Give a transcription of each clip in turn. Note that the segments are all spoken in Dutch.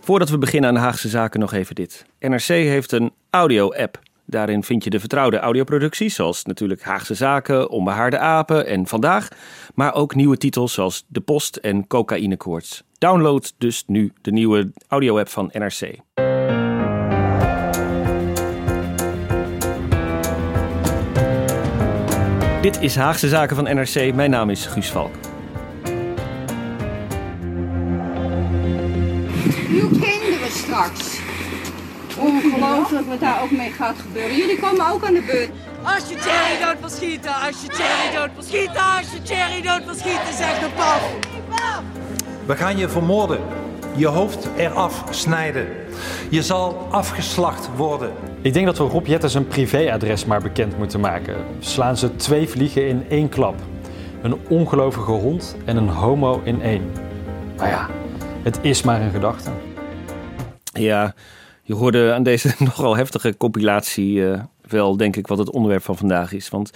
Voordat we beginnen aan Haagse zaken nog even dit. NRC heeft een audio-app. Daarin vind je de vertrouwde audioproducties, zoals natuurlijk Haagse Zaken, Onbehaarde Apen en Vandaag. Maar ook nieuwe titels zoals De Post en Cocaïnekoorts. Download dus nu de nieuwe audio-app van NRC. Dit is Haagse Zaken van NRC. Mijn naam is Guus Valk. Uw kinderen straks. Ongelooflijk wat daar ook mee gaat gebeuren. Jullie komen ook aan de beurt. Als je Thierry dood wil schieten, als je Thierry dood wil schieten, als je Thierry dood wil schieten, zeg de paf. We gaan je vermoorden, je hoofd eraf snijden. Je zal afgeslacht worden. Ik denk dat we Rob Jetten zijn privéadres maar bekend moeten maken. Slaan ze twee vliegen in één klap. Een ongelovige hond en een homo in één. Maar ja, het is maar een gedachte. Ja, je hoorde aan deze nogal heftige compilatie uh, wel, denk ik, wat het onderwerp van vandaag is. Want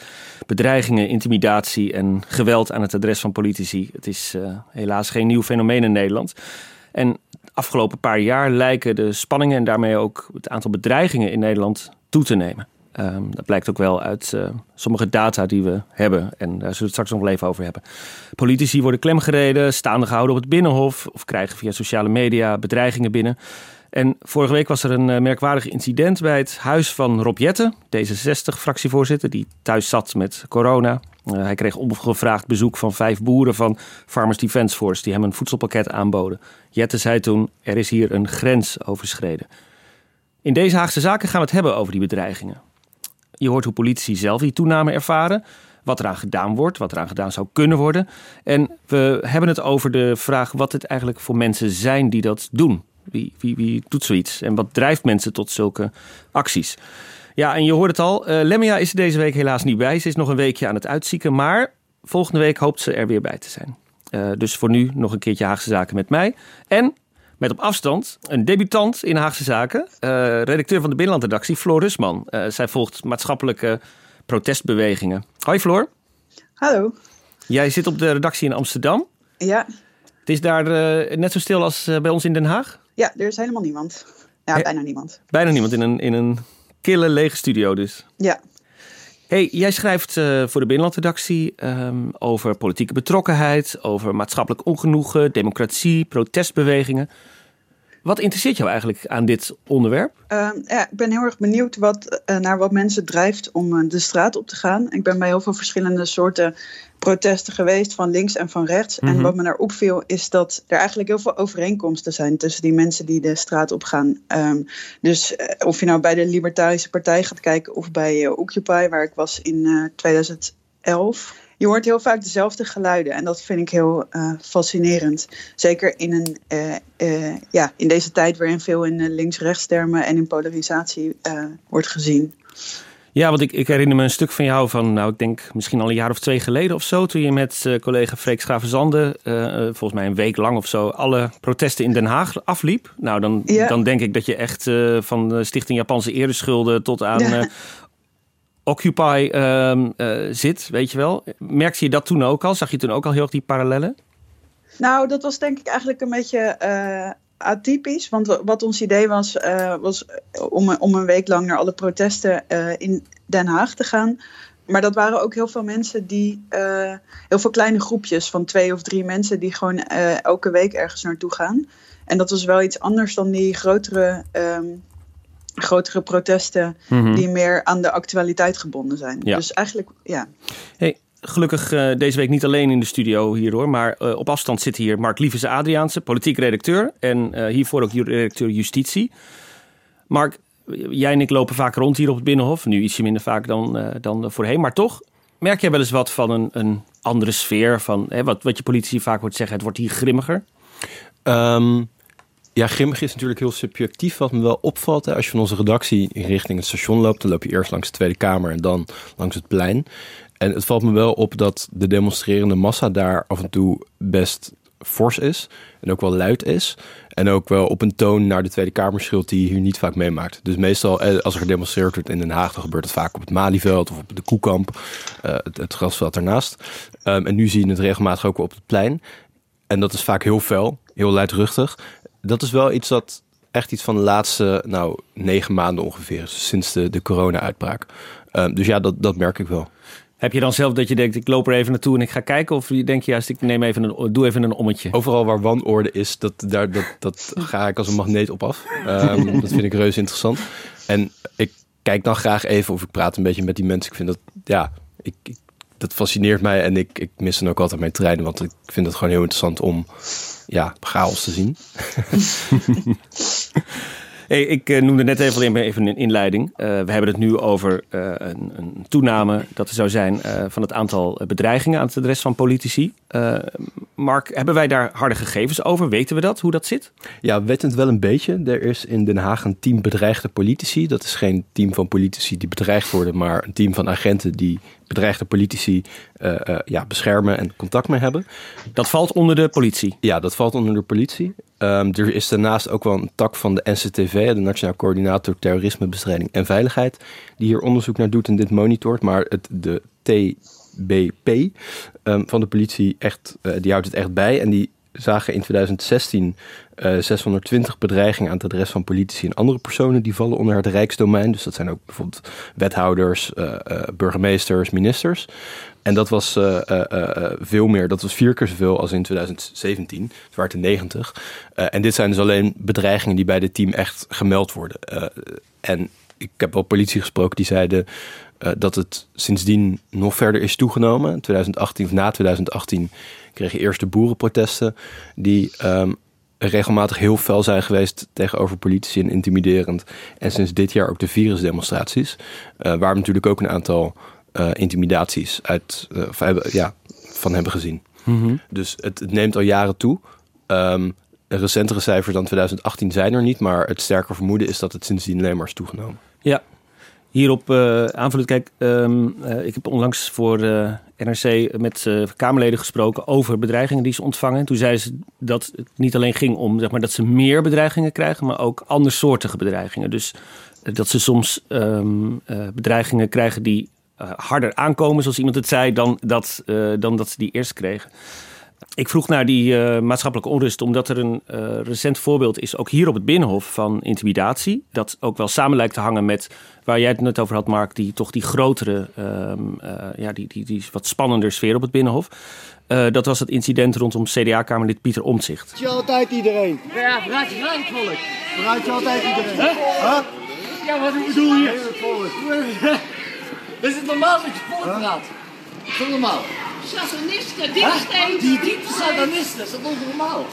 bedreigingen, intimidatie en geweld aan het adres van politici, het is uh, helaas geen nieuw fenomeen in Nederland. En afgelopen paar jaar lijken de spanningen en daarmee ook het aantal bedreigingen in Nederland toe te nemen. Um, dat blijkt ook wel uit uh, sommige data die we hebben. En daar zullen we het straks nog wel even over hebben. Politici worden klemgereden, staande gehouden op het binnenhof of krijgen via sociale media bedreigingen binnen. En vorige week was er een uh, merkwaardig incident bij het huis van Rob Jetten, D66-fractievoorzitter, die thuis zat met corona. Uh, hij kreeg ongevraagd bezoek van vijf boeren van Farmers Defence Force die hem een voedselpakket aanboden. Jette zei toen: er is hier een grens overschreden. In deze Haagse zaken gaan we het hebben over die bedreigingen. Je hoort hoe politici zelf die toename ervaren, wat eraan gedaan wordt, wat eraan gedaan zou kunnen worden. En we hebben het over de vraag wat het eigenlijk voor mensen zijn die dat doen. Wie, wie, wie doet zoiets en wat drijft mensen tot zulke acties? Ja, en je hoort het al. Uh, Lemmia is deze week helaas niet bij. Ze is nog een weekje aan het uitzieken. Maar volgende week hoopt ze er weer bij te zijn. Uh, dus voor nu nog een keertje Haagse Zaken met mij. En met op afstand een debutant in Haagse Zaken. Uh, redacteur van de Binnenlandredactie, Floor Rusman. zij volgt maatschappelijke protestbewegingen. Hoi Floor. Hallo. Jij zit op de redactie in Amsterdam. Ja. Het is daar net zo stil als bij ons in Den Haag? Ja, er is helemaal niemand. Ja, bijna niemand. Bijna niemand in een, in een kille lege studio dus. Ja. Hey, jij schrijft uh, voor de Binnenlandredactie um, over politieke betrokkenheid, over maatschappelijk ongenoegen, democratie, protestbewegingen. Wat interesseert jou eigenlijk aan dit onderwerp? Uh, ja, ik ben heel erg benieuwd wat, uh, naar wat mensen drijft om uh, de straat op te gaan. Ik ben bij heel veel verschillende soorten protesten geweest, van links en van rechts. Mm -hmm. En wat me daar opviel, is dat er eigenlijk heel veel overeenkomsten zijn tussen die mensen die de straat op gaan. Um, dus uh, of je nou bij de Libertarische Partij gaat kijken of bij Occupy, waar ik was in uh, 2011. Je hoort heel vaak dezelfde geluiden en dat vind ik heel fascinerend. Zeker in, een, ja, in deze tijd waarin veel in links-rechts termen en in polarisatie wordt gezien. Ja, want ik, ik, herinner me een stuk van jou van, nou, ik denk misschien al een jaar of twee geleden of zo. Toen je met collega Freek Schravenzande, uh, volgens mij een week lang of zo, alle protesten in Den Haag afliep. Nou, dan, ja. dan denk ik dat je echt van de Stichting Japanse Ereschulden tot aan ja. Occupy ehm, zit, weet je wel. Merkte je dat toen ook al? Zag je toen ook al heel erg die parallellen? Nou, dat was denk ik eigenlijk een beetje atypisch. Want wat ons idee was, uh, was om, om een week lang naar alle protesten in Den Haag te gaan. Maar dat waren ook heel veel mensen die, heel veel kleine groepjes van twee of drie mensen die gewoon elke week ergens naartoe gaan. En dat was wel iets anders dan die grotere um, grotere protesten Mhm. die meer aan de actualiteit gebonden zijn. Ja. Dus eigenlijk, ja. Hey, gelukkig eh, deze week niet alleen in de studio hier hoor, maar eh, op afstand zit hier Mark Lievese Adriaanse, politiek redacteur en eh, hiervoor ook redacteur justitie. Mark, jij en ik lopen vaak rond hier op het Binnenhof, nu ietsje minder vaak dan, eh, dan voorheen, maar toch merk jij wel eens wat van een, een andere sfeer, van hè, wat, wat je politici vaak hoort zeggen, het wordt hier grimmiger? Ehm, ja, grimmig is natuurlijk heel subjectief. Wat me wel opvalt, hè, als je van onze redactie richting het station loopt, dan loop je eerst langs de Tweede Kamer en dan langs het plein. En het valt me wel op dat de demonstrerende massa daar af en toe best fors is en ook wel luid is. En ook wel op een toon naar de Tweede Kamer schilt die je hier niet vaak meemaakt. Dus meestal eh, als er gedemonstreerd wordt in Den Haag, dan gebeurt het vaak op het Malieveld of op de Koekamp, eh, het, grasveld daarnaast. Ehm, en nu zie je het regelmatig ook op het plein. En dat is vaak heel fel, heel luidruchtig. Dat is wel iets dat echt iets van de laatste nou, negen maanden ongeveer sinds de, de corona-uitbraak. Ehm, dus ja, dat, dat merk ik wel. Heb je dan zelf dat je denkt, ik loop er even naartoe en ik ga kijken? Of denk je juist, ik neem even een, doe even een ommetje? Overal waar wanorde is, dat, daar, dat, dat ga ik als een magneet op af. Ehm, dat vind ik reuze interessant. En ik kijk dan graag even of ik praat een beetje met die mensen. Ik vind dat, ja, ik, ik- dat fascineert mij. En ik, ik mis dan ook altijd mijn treinen. Want ik vind het gewoon heel interessant om ja, chaos te zien. Hey, ik eh, noemde net even, even een inleiding. Eh, we hebben het nu over eh, een, een toename dat er zou zijn van het aantal bedreigingen aan het adres van politici. Mark, hebben wij daar harde gegevens over? Weten we dat, hoe dat zit? Ja, we weten het wel een beetje. Er is in Den Haag een team bedreigde politici. Dat is geen team van politici die bedreigd worden, maar een team van agenten die bedreigde politici eh, eh, ja, beschermen en contact mee hebben. Dat valt onder de politie? Ja, dat valt onder de politie. Ehm, er is daarnaast ook wel een tak van de NCTV, de Nationaal Coördinator Terrorismebestrijding en Veiligheid, die hier onderzoek naar doet en dit monitort. Maar het, de TBP ehm, van de politie, echt, eh, die houdt het echt bij. En die zagen in 2016 eh, 620 bedreigingen aan het adres van politici en andere personen die vallen onder het Rijksdomein. Dus dat zijn ook bijvoorbeeld wethouders, eh, eh, burgemeesters, ministers. En dat was eh, eh, eh, veel meer, dat was vier keer zoveel als in 2017. Het waren er 90. Eh, en dit zijn dus alleen bedreigingen die bij dit team echt gemeld worden. Eh, en ik heb wel politie gesproken die zeiden eh, dat het sindsdien nog verder is toegenomen. In 2018 of na 2018 kreeg je eerst de boerenprotesten die ehm, regelmatig heel fel zijn geweest tegenover politici en intimiderend. En sinds dit jaar ook de virusdemonstraties, eh, waar we natuurlijk ook een aantal eh, intimidaties uit, of hebben, ja, van hebben gezien. Mhm. Dus het, het neemt al jaren toe. Ehm, recentere cijfers dan 2018 zijn er niet, maar het sterke vermoeden is dat het sindsdien alleen maar is toegenomen. Ja, hierop eh aanvullend. Kijk, ehm, eh, ik heb onlangs voor eh, NRC met Kamerleden gesproken over bedreigingen die ze ontvangen. En toen zeiden ze dat het niet alleen ging om zeg maar, dat ze meer bedreigingen krijgen, maar ook andersoortige bedreigingen. Dus dat ze soms ehm, eh, bedreigingen krijgen die harder aankomen, zoals iemand het zei, dan dat, dan dat ze die eerst kregen. Ik vroeg naar die eh, maatschappelijke onrust, omdat er een eh, recent voorbeeld is, ook hier op het Binnenhof, van intimidatie. Dat ook wel samen lijkt te hangen met waar jij het net over had, Mark, die toch die grotere, ehm, eh, ja, die, die, die wat spannender sfeer op het Binnenhof. Eh, dat was het incident rondom CDA-kamerlid Pieter Omtzigt. Je altijd iedereen? Ja, verraad je graag het volk. Verraad je altijd iedereen? Huh? Huh? Ja, wat bedoel je? Het. Is het normaal dat je het volk verraadt? Is dat normaal? Satanisten, Huh? diepsteen. Die diepe satanisten, is dat onnormaal?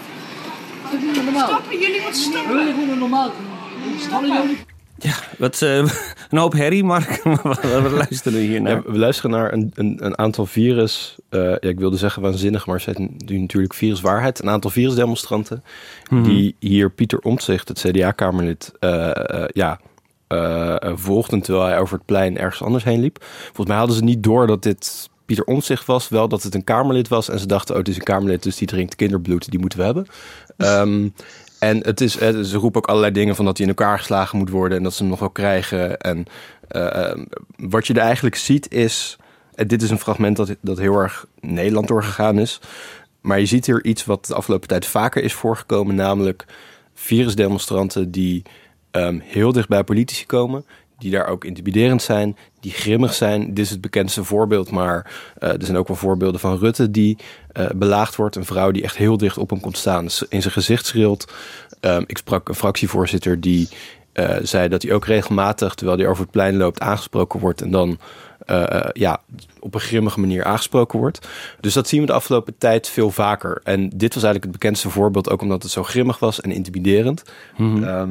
Dat is niet normaal. Stoppen, jullie moeten stoppen. Jullie moeten normaal doen. Stoppen jullie? Ja, wat, eh, een hoop herrie, Mark. wat, wat luisteren we hier naar? Ja, we luisteren naar een, een, een aantal virus, eh, ja, ik wilde zeggen waanzinnig, maar ze zijn nu natuurlijk viruswaarheid. Een aantal virusdemonstranten Mhm. die hier Pieter Omtzigt, het CDA-kamerlid, eh, eh, ja, volgden terwijl hij over het plein ergens anders heen liep. Volgens mij hadden ze niet door dat dit Pieter Omtzigt was, wel dat het een kamerlid was. En ze dachten, oh, het is een kamerlid, dus die drinkt kinderbloed, die moeten we hebben. Ehm, en het is, eh, ze roepen ook allerlei dingen van dat hij in elkaar geslagen moet worden en dat ze hem nog wel krijgen. En eh, eh, wat je er eigenlijk ziet is, en dit is een fragment dat, dat heel erg Nederland doorgegaan is. Maar je ziet hier iets wat de afgelopen tijd vaker is voorgekomen, namelijk virusdemonstranten die ehm, heel dicht bij politici komen, die daar ook intimiderend zijn, die grimmig zijn. Dit is het bekendste voorbeeld, maar eh, er zijn ook wel voorbeelden van Rutte die eh, belaagd wordt. Een vrouw die echt heel dicht op hem komt staan, in zijn gezicht schreeuwt. Ehm, ik sprak een fractievoorzitter die eh, zei dat hij ook regelmatig, terwijl hij over het plein loopt, aangesproken wordt en dan ja, op een grimmige manier aangesproken wordt. Dus dat zien we de afgelopen tijd veel vaker. En dit was eigenlijk het bekendste voorbeeld, ook omdat het zo grimmig was en intimiderend. Ehm,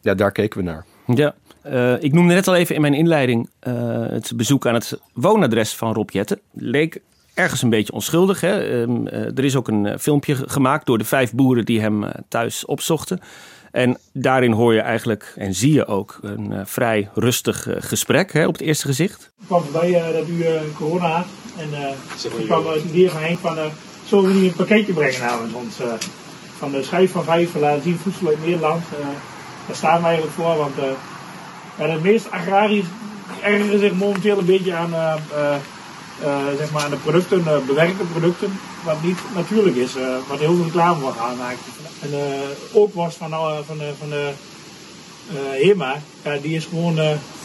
ja, daar keken we naar. Ja, eh, ik noemde net al even in mijn inleiding eh, het bezoek aan het woonadres van Rob Jetten. Leek ergens een beetje onschuldig. Hè? Ehm, eh, er is ook een filmpje ge- gemaakt door de vijf boeren die hem thuis opzochten. En daarin hoor je eigenlijk en zie je ook een vrij rustig gesprek hè, op het eerste gezicht. Ik kwam voorbij dat u eh, corona had. En eh ik kwam het idee van Henk van, zullen we niet een pakketje brengen namens ons? eh, van de schijf van vijf, laten zien voedsel uit Nederland. Eh, daar staan we eigenlijk voor, want ja, het meest agrarisch ergeren zich momenteel een beetje aan, eh, eh, eh, zeg maar aan de producten, bewerkte producten, wat niet natuurlijk is, wat heel veel reclame wordt gemaakt. En ook worst van, van, de- van de HEMA, ja, die is gewoon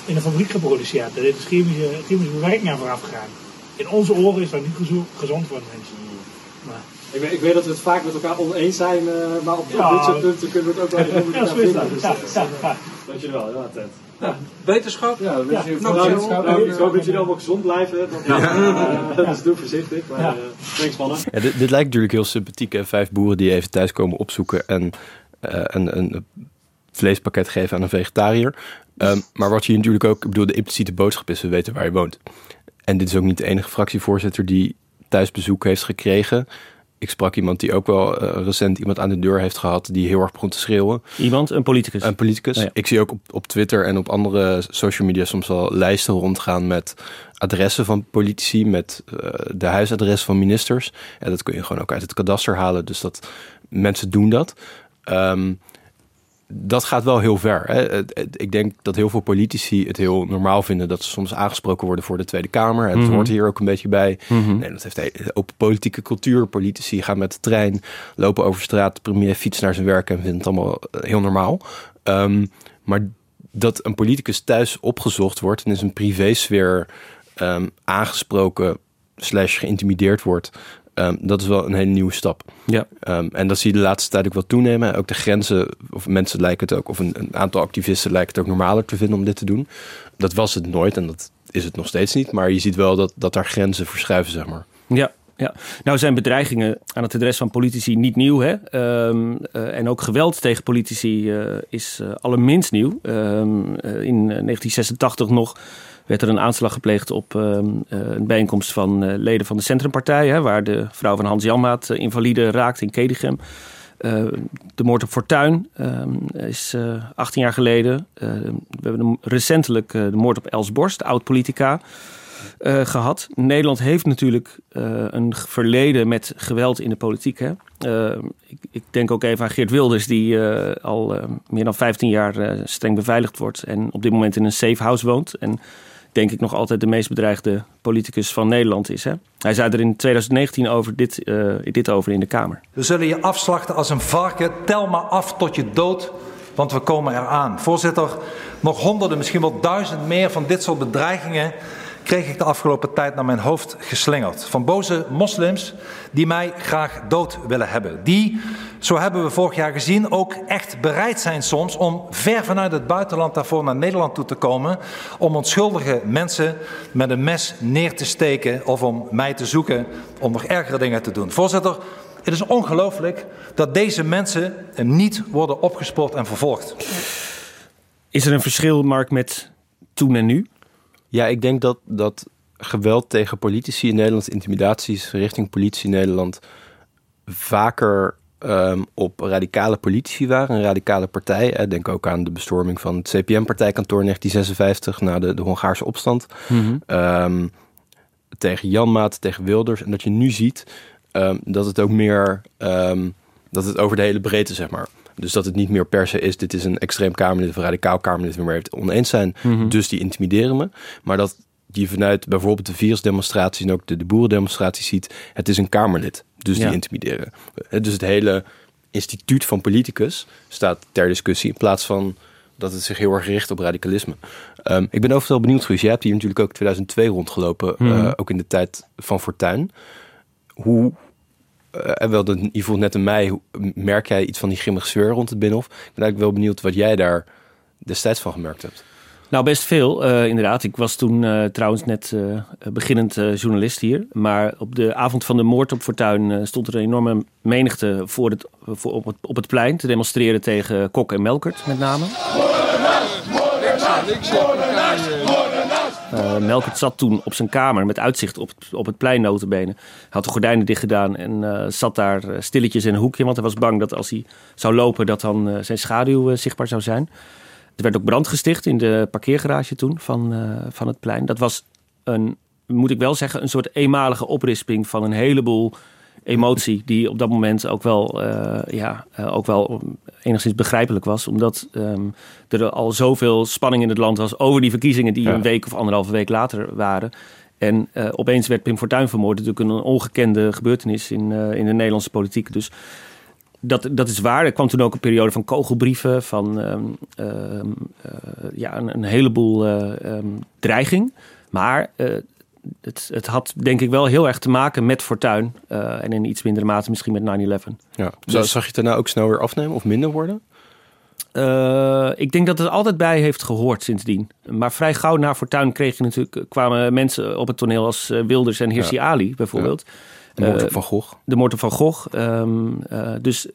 in een fabriek geproduceerd. Er is chemische, chemische bewerking aan vooraf gegaan. In onze oren is dat niet gezo- gezond voor de mensen. Maar, Ik weet, ik weet dat we het vaak met elkaar oneens zijn, maar op, Ja. dit soort punten kunnen we het ook wel even elkaar dat. vinden. Dus, ja, eh, ja. Ja. Wetenschap? Ja, we wensen je nou, wetenschap. Nou, Ik hoop dat jullie allemaal gezond blijven. Dat, eh, dus doe voorzichtig. Maar, Ja. eh, thanks mannen. Ja, dit, dit lijkt natuurlijk heel sympathiek. Hè? Vijf boeren die even thuis komen opzoeken en eh, een, een vleespakket geven aan een vegetariër. Ehm, maar wat je hier natuurlijk ook, ik bedoel, de impliciete boodschap is, we weten waar je woont. En dit is ook niet de enige fractievoorzitter die thuisbezoek heeft gekregen. Ik sprak iemand die ook wel eh, recent iemand aan de deur heeft gehad die heel erg begon te schreeuwen. Iemand, een politicus. Een politicus. Oh ja. Ik zie ook op, op Twitter en op andere social media soms wel lijsten rondgaan met adressen van politici, met eh, de huisadressen van ministers. En dat kun je gewoon ook uit het kadaster halen. Dus dat mensen doen dat. Ehm, dat gaat wel heel ver. Hè. Het- het- Ik denk dat heel veel politici het heel normaal vinden dat ze soms aangesproken worden voor de Tweede Kamer. En dat Mhm. hoort hier ook een beetje bij. Mhm. Nee, dat heeft he- ook politieke cultuur. Politici gaan met de trein, lopen over straat, de premier fietst naar zijn werk en vindt het allemaal eh, heel normaal. Ehm, maar dat een politicus thuis opgezocht wordt en in zijn privésfeer ehm, aangesproken slash geïntimideerd wordt, ehm, dat is wel een hele nieuwe stap. Ja. Ehm, en dat zie je de laatste tijd ook wel toenemen. Ook de grenzen, of mensen lijken het ook, of een, een aantal activisten lijken het ook normaler te vinden om dit te doen. Dat was het nooit en dat is het nog steeds niet. Maar je ziet wel dat, dat daar grenzen verschuiven, zeg maar. Ja, ja. Nou zijn bedreigingen aan het adres van politici niet nieuw. Hè? Ehm, eh, en ook geweld tegen politici eh, is eh, allerminst nieuw. In eh, 1986 nog werd er een aanslag gepleegd op ehm, eh, een bijeenkomst van eh, leden van de Centrumpartij... Hè, waar de vrouw van Hans Janmaat eh, invalide raakte in Kedichem. Eh, de moord op Fortuin ehm, is eh 18 jaar geleden. We hebben recentelijk de moord op Els Borst, oud-politica eh, gehad. Nederland heeft natuurlijk een verleden met geweld in de politiek. Hè? Ik, ik denk ook even aan Geert Wilders, die al meer dan 15 jaar streng beveiligd wordt en op dit moment in een safe house woont. En denk ik nog altijd de meest bedreigde politicus van Nederland is. Hè? Hij zei er in 2019 over dit, eh, dit over in de Kamer. We zullen je afslachten als een varken. Tel maar af tot je dood, want we komen eraan. Voorzitter, nog honderden, misschien wel duizend meer van dit soort bedreigingen kreeg ik de afgelopen tijd naar mijn hoofd geslingerd. Van boze moslims die mij graag dood willen hebben. Die, zo hebben we vorig jaar gezien, ook echt bereid zijn soms om ver vanuit het buitenland daarvoor naar Nederland toe te komen. Om onschuldige mensen met een mes neer te steken of om mij te zoeken om nog ergere dingen te doen. Voorzitter, het is ongelooflijk dat deze mensen niet worden opgespoord en vervolgd. Is er een verschil, Mark, met toen en nu? Ja, ik denk dat, dat geweld tegen politici in Nederland, intimidaties richting politie in Nederland, vaker ehm, op radicale politici waren, een radicale partij. Hè. Denk ook aan de bestorming van het CPM-partijkantoor in 1956 na de, de Hongaarse opstand. Ehm, tegen Janmaat, tegen Wilders. En dat je nu ziet ehm, dat het ook meer, dat het over de hele breedte, zeg maar. Dus dat het niet meer per se is, dit is een extreem Kamerlid of een radicaal Kamerlid waar we het oneens zijn. Mhm. Dus die intimideren me. Maar dat je vanuit bijvoorbeeld de virusdemonstraties en ook de, de boerendemonstraties ziet, het is een Kamerlid. Dus Ja. die intimideren. Eh, Dus het hele instituut van politicus staat ter discussie in plaats van dat het zich heel erg richt op radicalisme. Ehm, ik ben overigens wel benieuwd, Guus. Jij hebt hier natuurlijk ook 2002 rondgelopen, eh, Mhm. ook in de tijd van Fortuin. Hoe, eh, en wel de Yvonne net en mij, merk jij iets van die grimmige sfeer rond het Binnenhof? Ik ben eigenlijk wel benieuwd wat jij daar destijds van gemerkt hebt? Nou, best veel, uh, inderdaad. Ik was toen uh, trouwens net uh, beginnend journalist hier. Maar op de avond van de moord op Fortuin stond er een enorme menigte voor het, voor op, het, het plein te demonstreren tegen Kok en Melkert met name. Melkert zat toen op zijn kamer met uitzicht op, op het plein. Hij had de gordijnen dicht gedaan en zat daar stilletjes in een hoekje. Want hij was bang dat als hij zou lopen dat dan zijn schaduw zichtbaar zou zijn. Er werd ook brand gesticht in de parkeergarage toen van, uh, van het plein. Dat was een, moet ik wel zeggen, een soort eenmalige oprisping van een heleboel emotie die op dat moment ook wel, uh, ja, uh, ook wel enigszins begrijpelijk was. Omdat um, er al zoveel spanning in het land was over die verkiezingen die ja. een week of anderhalve week later waren. En uh, opeens werd Pim Fortuyn vermoord. Natuurlijk een ongekende gebeurtenis in, in de Nederlandse politiek. Dus dat, dat is waar. Er kwam toen ook een periode van kogelbrieven, van um, um, uh, ja, een, een heleboel uh, um, dreiging. Maar uh, het, het had denk ik wel heel erg te maken met Fortuin. en in iets mindere mate misschien met 9-11. Ja. Dus, zag je het daarna ook snel weer afnemen of minder worden? ik denk dat het altijd bij heeft gehoord sindsdien. Maar vrij gauw na Fortuin kreeg je natuurlijk, kwamen mensen op het toneel als Wilders en Hirsi ja. Ali bijvoorbeeld. Ja. De moord op Van Gogh. De moord op Van Gogh. Um, uh, dus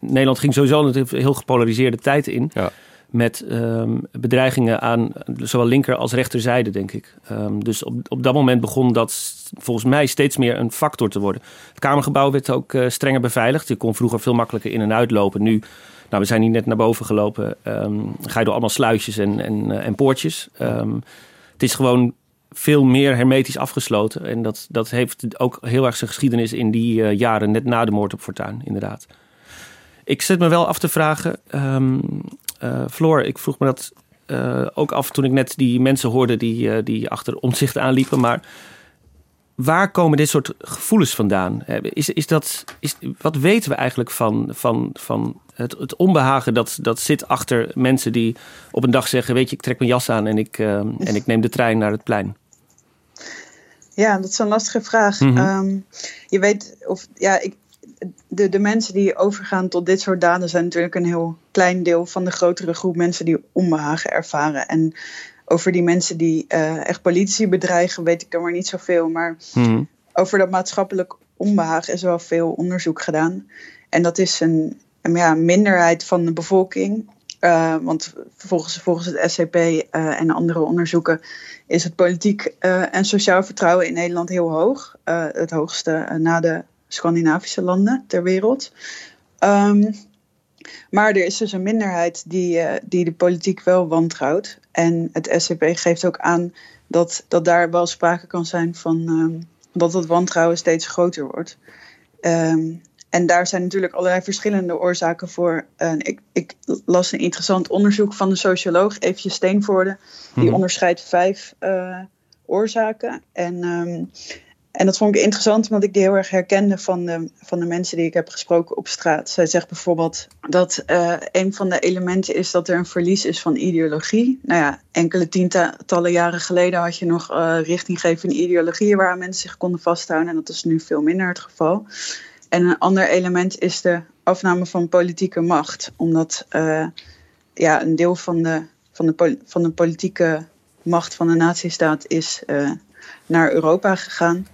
Nederland ging sowieso een heel gepolariseerde tijd in. Ja. Met um, bedreigingen aan zowel linker als rechterzijde, denk ik. Um, dus op, op dat moment begon dat volgens mij steeds meer een factor te worden. Het Kamergebouw werd ook uh, strenger beveiligd. Je kon vroeger veel makkelijker in en uitlopen. Nu, nou, we zijn hier net naar boven gelopen. ga je door allemaal sluisjes en, en, uh, en poortjes. het is gewoon veel meer hermetisch afgesloten. En dat, dat heeft ook heel erg zijn geschiedenis in die uh, jaren net na de moord op Fortuin, inderdaad. Ik zit me wel af te vragen, um, uh, Floor, ik vroeg me dat uh, ook af toen ik net die mensen hoorde die, die achter omzicht aanliepen. Maar waar komen dit soort gevoelens vandaan? Is, is dat, is, wat weten we eigenlijk van, van, van het, het onbehagen dat, dat zit achter mensen die op een dag zeggen: Weet je, ik trek mijn jas aan en ik, uh, en ik neem de trein naar het plein? Ja, dat is een lastige vraag. Mm -hmm. um, je weet, of ja, ik, de, de mensen die overgaan tot dit soort daden zijn natuurlijk een heel klein deel van de grotere groep mensen die onbehagen ervaren. En over die mensen die uh, echt politici bedreigen, weet ik dan maar niet zoveel. Maar mm -hmm. over dat maatschappelijk onbehagen is wel veel onderzoek gedaan. En dat is een, een ja, minderheid van de bevolking. Uh, want volgens, volgens het SCP uh, en andere onderzoeken is het politiek uh, en sociaal vertrouwen in Nederland heel hoog. het hoogste na de Scandinavische landen ter wereld. Um, maar er is dus een minderheid die, die de politiek wel wantrouwt. En het SCP geeft ook aan dat, dat daar wel sprake kan zijn van um, dat het wantrouwen steeds groter wordt. Um, en daar zijn natuurlijk allerlei verschillende oorzaken voor. Uh, ik, ik, las een interessant onderzoek van de socioloog Eefje Steenvoorde. Die hmm. onderscheidt vijf uh, oorzaken. En, um, en dat vond ik interessant omdat ik die heel erg herkende van de, van de mensen die ik heb gesproken op straat. Zij zegt bijvoorbeeld dat uh, een van de elementen is dat er een verlies is van ideologie. Nou ja, enkele tientallen jaren geleden had je nog richtinggevende ideologieën waar mensen zich konden vasthouden. En dat is nu veel minder het geval. En een ander element is de afname van politieke macht. Omdat uh, ja, een deel van de, van, de, van de politieke macht van de nazistaat is uh, naar Europa gegaan.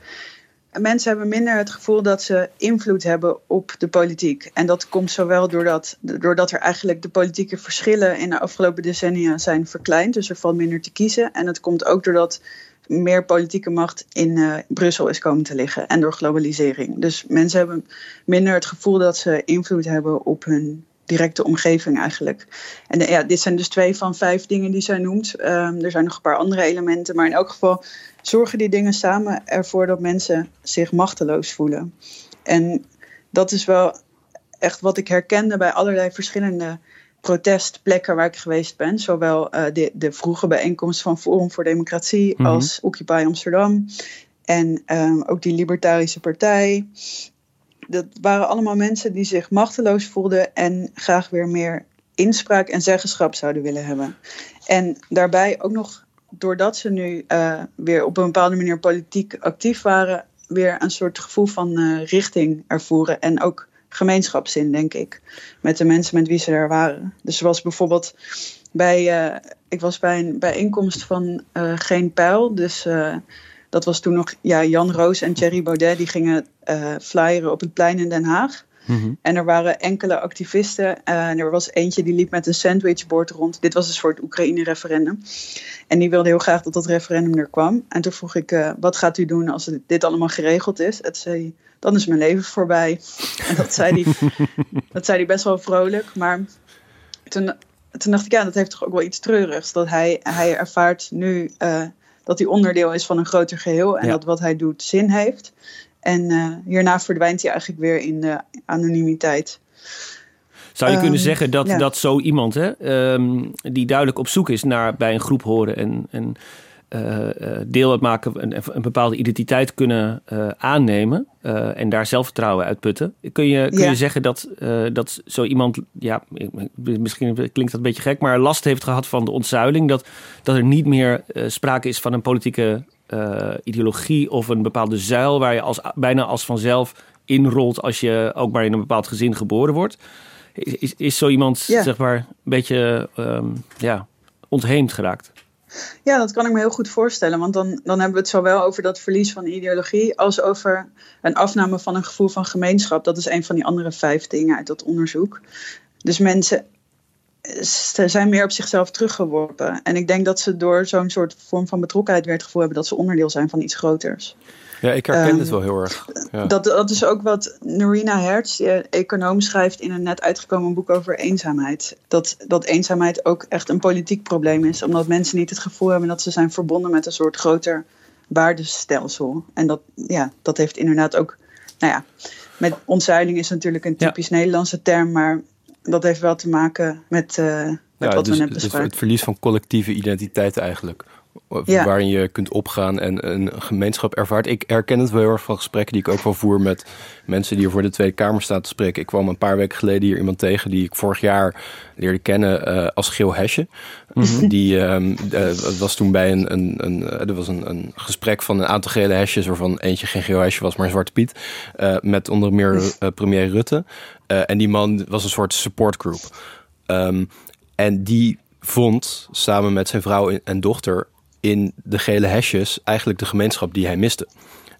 En mensen hebben minder het gevoel dat ze invloed hebben op de politiek. En dat komt zowel doordat, doordat er eigenlijk de politieke verschillen in de afgelopen decennia zijn verkleind. Dus er valt minder te kiezen. En het komt ook doordat meer politieke macht in uh, Brussel is komen te liggen en door globalisering. Dus mensen hebben minder het gevoel dat ze invloed hebben op hun directe omgeving eigenlijk. En ja, dit zijn dus twee van vijf dingen die zij noemt. Um, er zijn nog een paar andere elementen, maar in elk geval zorgen die dingen samen ervoor dat mensen zich machteloos voelen. En dat is wel echt wat ik herkende bij allerlei verschillende protestplekken waar ik geweest ben. Zowel uh, de, de vroege bijeenkomst van Forum voor Democratie mm -hmm. als Occupy Amsterdam. En um, ook die Libertarische Partij. Dat waren allemaal mensen die zich machteloos voelden en graag weer meer inspraak en zeggenschap zouden willen hebben. En daarbij ook nog, doordat ze nu uh, weer op een bepaalde manier politiek actief waren, weer een soort gevoel van uh, richting ervoeren. En ook gemeenschapszin, denk ik. Met de mensen met wie ze er waren. Dus zoals bijvoorbeeld bij, uh, ik was bij een bijeenkomst van uh, Geen Pijl. Dus uh, dat was toen nog ja, Jan Roos en Thierry Baudet. Die gingen flyeren op het plein in Den Haag. Mm -hmm. En er waren enkele activisten. en er was eentje die liep met een sandwichbord rond. Dit was dus voor het Oekraïne-referendum. En die wilde heel graag dat dat referendum er kwam. En toen vroeg ik, wat gaat u doen als dit allemaal geregeld is? Het zei dan is mijn leven voorbij. En dat zei hij, dat zei best wel vrolijk. Maar toen, toen dacht ik, ja, dat heeft toch ook wel iets treurigs. Dat hij, hij ervaart nu uh, dat hij onderdeel is van een groter geheel. En ja. dat wat hij doet zin heeft. En uh, hierna verdwijnt hij eigenlijk weer in de anonimiteit. Zou je kunnen um, zeggen dat, ja. dat zo iemand, hè, um, die duidelijk op zoek is naar bij een groep horen en, en uh, deel uitmaken, een, een bepaalde identiteit kunnen uh, aannemen uh, en daar zelfvertrouwen uit putten. Kun je, kun ja. je zeggen dat, dat zo iemand, ja, misschien klinkt dat een beetje gek, maar last heeft gehad van de ontzuiling, dat, dat er niet meer sprake is van een politieke ideologie of een bepaalde zuil waar je als, bijna als vanzelf inrolt als je ook maar in een bepaald gezin geboren wordt? Is, is, is zo iemand, zeg maar, een beetje um, ja, ontheemd geraakt? Ja, dat kan ik me heel goed voorstellen. Want dan, dan hebben we het zowel over dat verlies van ideologie als over een afname van een gevoel van gemeenschap. Dat is een van die andere vijf dingen uit dat onderzoek. Dus mensen zijn meer op zichzelf teruggeworpen. En ik denk dat ze door zo'n soort vorm van betrokkenheid weer het gevoel hebben dat ze onderdeel zijn van iets groters. Ja, ik herken um, het wel heel erg. Ja. Dat, dat is ook wat Norina Hertz, econoom, schrijft in een net uitgekomen boek over eenzaamheid. Dat, dat eenzaamheid ook echt een politiek probleem is, omdat mensen niet het gevoel hebben dat ze zijn verbonden met een soort groter waardestelsel. En dat, ja, dat heeft inderdaad ook, nou ja, met ontzuiling is natuurlijk een typisch ja. Nederlandse term, maar dat heeft wel te maken met, uh, met ja, wat dus, we net bespraken. Dus het verlies van collectieve identiteit eigenlijk ja. waarin je kunt opgaan en een gemeenschap ervaart. Ik herken het wel heel erg van gesprekken die ik ook wel voer met mensen die er voor de Tweede Kamer staan te spreken. Ik kwam een paar weken geleden hier iemand tegen die ik vorig jaar leerde kennen uh, als Geel Hesje. Mm -hmm. Die um, uh, was toen bij een, een, een, uh, er was een, een gesprek van een aantal gele hesjes, waarvan eentje geen geel hesje was, maar een Zwarte Piet. met onder meer premier Rutte. en die man was een soort supportgroep. Um, en die vond samen met zijn vrouw en dochter in de gele hesjes eigenlijk de gemeenschap die hij miste.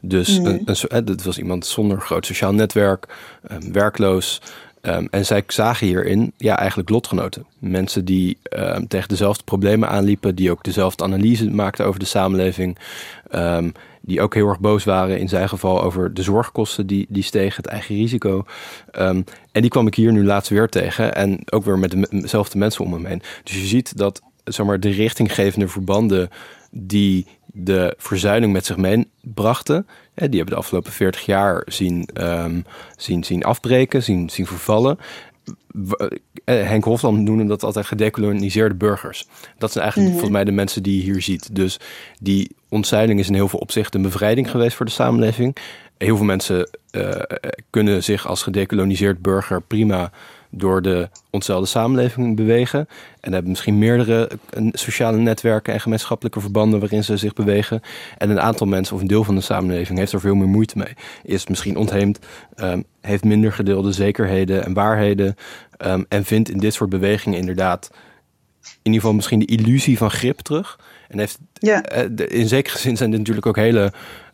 Dus mm. een, een, het was iemand zonder groot sociaal netwerk, um, werkloos. Um, en zij zagen hierin ja, eigenlijk lotgenoten. Mensen die um, tegen dezelfde problemen aanliepen, die ook dezelfde analyse maakten over de samenleving. Die ook heel erg boos waren in zijn geval over de zorgkosten die, die stegen, het eigen risico. en die kwam ik hier nu laatst weer tegen. En ook weer met dezelfde mensen om me heen. Dus je ziet dat zeg maar, de richtinggevende verbanden die de verzuiling met zich meebrachten, die hebben de afgelopen 40 jaar zien, um, zien, zien afbreken, zien, zien vervallen. Henk Hofland noemde dat altijd gedecoloniseerde burgers. Dat zijn eigenlijk mm-hmm. volgens mij de mensen die je hier ziet. Dus die ontzuiling is in heel veel opzichten een bevrijding geweest voor de samenleving. Heel veel mensen uh, kunnen zich als gedecoloniseerd burger prima door de ontzelfde samenleving bewegen. En hebben misschien meerdere sociale netwerken en gemeenschappelijke verbanden waarin ze zich bewegen. En een aantal mensen of een deel van de samenleving heeft er veel meer moeite mee. Is misschien ontheemd, um, heeft minder gedeelde zekerheden en waarheden. Um, en vindt in dit soort bewegingen inderdaad in ieder geval misschien de illusie van grip terug. En heeft, ja. uh, in zekere zin zijn dit natuurlijk ook hele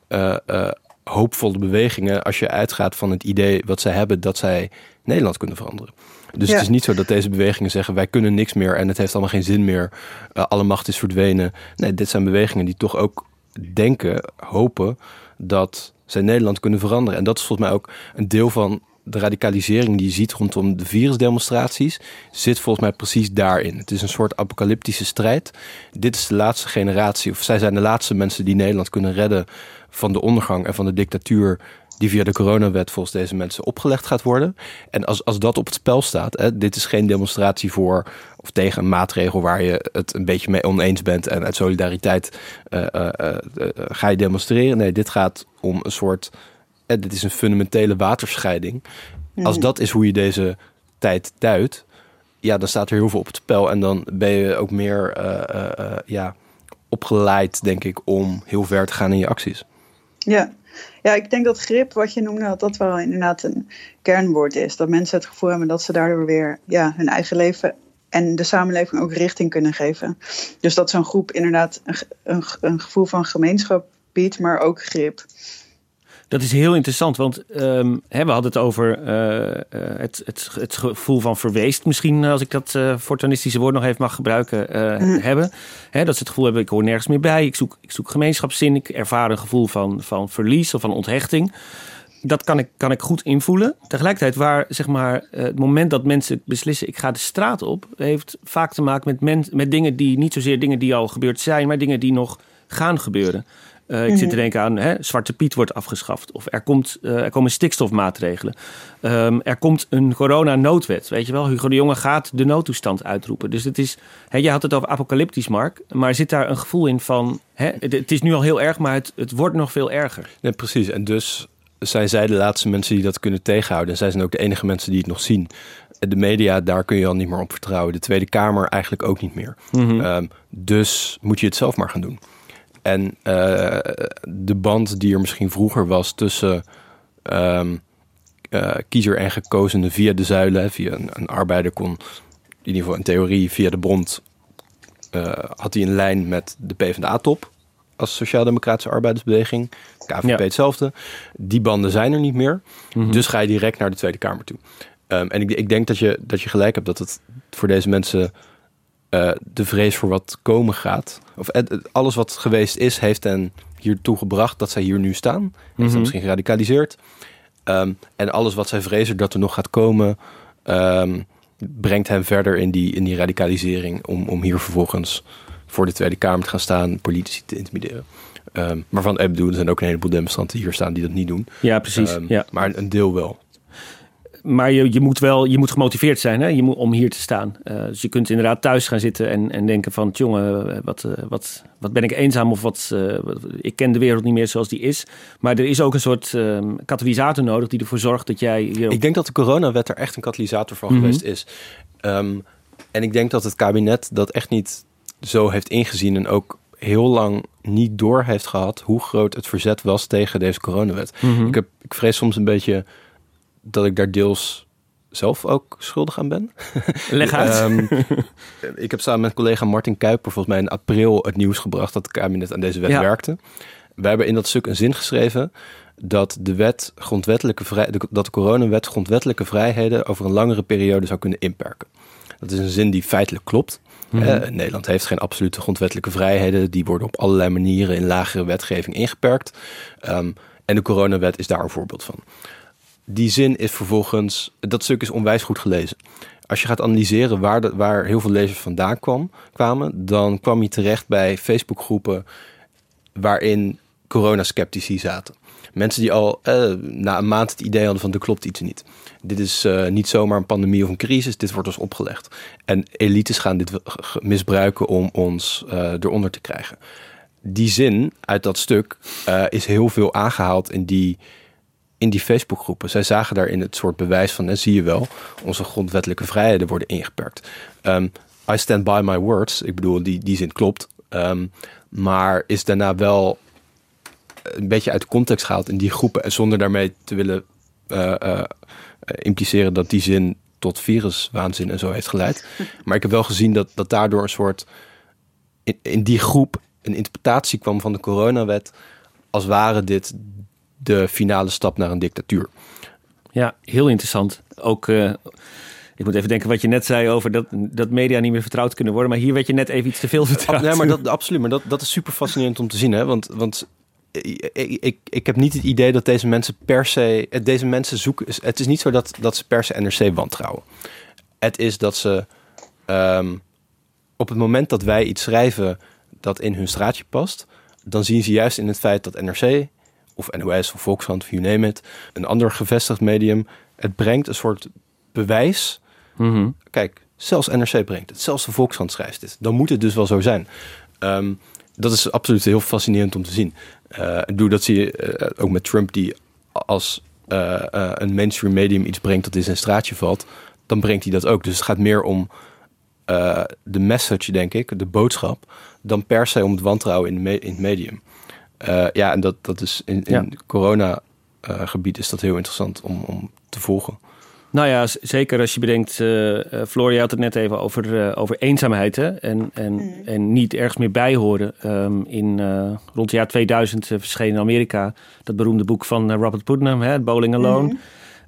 uh, uh, hoopvolle bewegingen als je uitgaat van het idee wat zij hebben dat zij Nederland kunnen veranderen. Dus ja. het is niet zo dat deze bewegingen zeggen wij kunnen niks meer en het heeft allemaal geen zin meer. Uh, alle macht is verdwenen. Nee, dit zijn bewegingen die toch ook denken, hopen dat zij Nederland kunnen veranderen. En dat is volgens mij ook een deel van de radicalisering die je ziet rondom de virusdemonstraties, zit volgens mij precies daarin. Het is een soort apocalyptische strijd. Dit is de laatste generatie, of zij zijn de laatste mensen die Nederland kunnen redden van de ondergang en van de dictatuur die via de coronawet volgens deze mensen opgelegd gaat worden. En als, als dat op het spel staat, hè, dit is geen demonstratie voor of tegen een maatregel waar je het een beetje mee oneens bent en uit solidariteit uh, uh, uh, ga je demonstreren. Nee, dit gaat om een soort, dit is een fundamentele waterscheiding. Mm. Als dat is hoe je deze tijd duidt, ja, dan staat er heel veel op het spel en dan ben je ook meer ja, opgeleid, denk ik, om heel ver te gaan in je acties. Ja, ja, ik denk dat grip, wat je noemde, dat dat wel inderdaad een kernwoord is. Dat mensen het gevoel hebben dat ze daardoor weer ja, hun eigen leven en de samenleving ook richting kunnen geven. Dus dat zo'n groep inderdaad een, een, een gevoel van gemeenschap biedt, maar ook grip. Dat is heel interessant, want ehm, hè, we hadden het over uh, het, het, het gevoel van verweest, misschien als ik dat uh, fortunistische woord nog even mag gebruiken, mm. hebben. Hè, dat ze het gevoel hebben, ik hoor nergens meer bij, ik zoek, ik zoek gemeenschapszin, ik ervaar een gevoel van, van verlies of van onthechting. Dat kan ik, kan ik goed invoelen. Tegelijkertijd, waar zeg maar, het moment dat mensen beslissen: ik ga de straat op, heeft vaak te maken met, men, met dingen die niet zozeer dingen die al gebeurd zijn, maar dingen die nog gaan gebeuren. Uh, ik zit te mhm. denken aan hè, Zwarte Piet wordt afgeschaft. Of er, komt, uh, er komen stikstofmaatregelen. Um, er komt een coronanoodwet. Weet je wel, Hugo de Jonge gaat de noodtoestand uitroepen. Dus het is, hè, je had het over apocalyptisch, Mark. Maar zit daar een gevoel in van... Hè, het, het, is nu al heel erg, maar het, het wordt nog veel erger. Nee, precies. En dus zijn zij de laatste mensen die dat kunnen tegenhouden. En zij zijn ook de enige mensen die het nog zien. De media, daar kun je al niet meer op vertrouwen. De Tweede Kamer eigenlijk ook niet meer. Mm um, dus moet je het zelf maar gaan doen. En uh, de band die er misschien vroeger was tussen um, uh, kiezer en gekozenen via de zuilen, via een, een, arbeider kon, in ieder geval in theorie, via de bond, uh, had hij een lijn met de PvdA-top als Sociaal-Democratische Arbeidersbeweging. KVP ja. hetzelfde. Die banden zijn er niet meer. Mm -hmm. Dus ga je direct naar de Tweede Kamer toe. Um, en ik, ik, denk dat je, dat je gelijk hebt dat het voor deze mensen uh, de vrees voor wat komen gaat. Of alles wat geweest is, heeft hen hiertoe gebracht dat zij hier nu staan. Heeft mm -hmm. misschien geradicaliseerd. Um, en alles wat zij vrezen dat er nog gaat komen, um, brengt hen verder in die, in die radicalisering. Om, om hier vervolgens voor de Tweede Kamer te gaan staan, politici te intimideren. Um, maar van, ik bedoel, er zijn ook een heleboel demonstranten hier staan die dat niet doen. Ja, precies. ja. Maar een deel wel maar je, je moet wel je moet gemotiveerd zijn hè? Je moet, om hier te staan. Uh, dus je kunt inderdaad thuis gaan zitten en, en denken van... jongen, wat, uh, wat, wat ben ik eenzaam of wat, uh, ik ken de wereld niet meer zoals die is. Maar er is ook een soort ehm, katalysator nodig die ervoor zorgt dat jij... Hier Ik denk dat de coronawet er echt een katalysator van mm -hmm. geweest is. Um, en ik denk dat het kabinet dat echt niet zo heeft ingezien... en ook heel lang niet door heeft gehad... hoe groot het verzet was tegen deze coronawet. Mm -hmm. ik, heb, ik vrees soms een beetje dat ik daar deels zelf ook schuldig aan ben. Leg uit. um, ik heb samen met collega Martin Kuiper volgens mij in april het nieuws gebracht dat het kabinet aan deze wet ja. werkte. We hebben in dat stuk een zin geschreven dat de wet grondwettelijke vrij, dat de coronawet grondwettelijke vrijheden over een langere periode zou kunnen inperken. Dat is een zin die feitelijk klopt. Mm -hmm. uh, Nederland heeft geen absolute grondwettelijke vrijheden. Die worden op allerlei manieren in lagere wetgeving ingeperkt. Um, en de coronawet is daar een voorbeeld van die zin is vervolgens, dat stuk is onwijs goed gelezen. Als je gaat analyseren waar, de, waar heel veel lezers vandaan kwam, kwamen, dan kwam je terecht bij Facebookgroepen waarin coronasceptici zaten. Mensen die al eh, na een maand het idee hadden van er klopt iets niet. Dit is uh, niet zomaar een pandemie of een crisis, dit wordt ons opgelegd. En elites gaan dit misbruiken om ons uh, eronder te krijgen. Die zin uit dat stuk uh, is heel veel aangehaald in die in die Facebookgroepen. Zij zagen daarin het soort bewijs van, en zie je wel, onze grondwettelijke vrijheden worden ingeperkt. Um, I stand by my words. Ik bedoel, die, die zin klopt. Um, maar is daarna wel een beetje uit de context gehaald in die groepen. En zonder daarmee te willen uh, uh, impliceren dat die zin tot viruswaanzin en zo heeft geleid. Maar ik heb wel gezien dat, dat daardoor een soort... In, in die groep een interpretatie kwam van de coronawet... als ware dit de finale stap naar een dictatuur. Ja, heel interessant. Ook, uh, ik moet even denken wat je net zei over dat, dat media niet meer vertrouwd kunnen worden. Maar hier werd je net even iets te veel vertrouwd. Nee, maar dat, absoluut. Maar dat, dat is super fascinerend om te zien. Hè? Want, want ik, ik, ik heb niet het idee dat deze mensen per se... Deze mensen zoeken... Het is niet zo dat, dat ze per se NRC wantrouwen. Het is dat ze... Um, op het moment dat wij iets schrijven dat in hun straatje past... dan zien ze juist in het feit dat NRC of NOS of Volkskrant, of you name it, een ander gevestigd medium. Het brengt een soort bewijs. Mm -hmm. Kijk, zelfs NRC brengt het, zelfs de Volkskrant schrijft dit. Dan moet het dus wel zo zijn. Um, dat is absoluut heel fascinerend om te zien. Uh, doe dat zie je uh, ook met Trump, die als uh, een mainstream medium iets brengt dat in zijn straatje valt, dan brengt hij dat ook. Dus het gaat meer om de message, denk ik, de boodschap, dan per se om het wantrouwen in, in het medium. Uh, ja, en dat, dat is in, in ja. corona uh, gebied is dat heel interessant om, om te volgen. Nou ja, zeker als je bedenkt, uh, Floor, je had het net even over, over eenzaamheid hè? En, en, mm. en niet ergens meer bijhoren. Um, in, rond het jaar 2000 verscheen in Amerika dat beroemde boek van Robert Putnam, hè, Bowling Alone.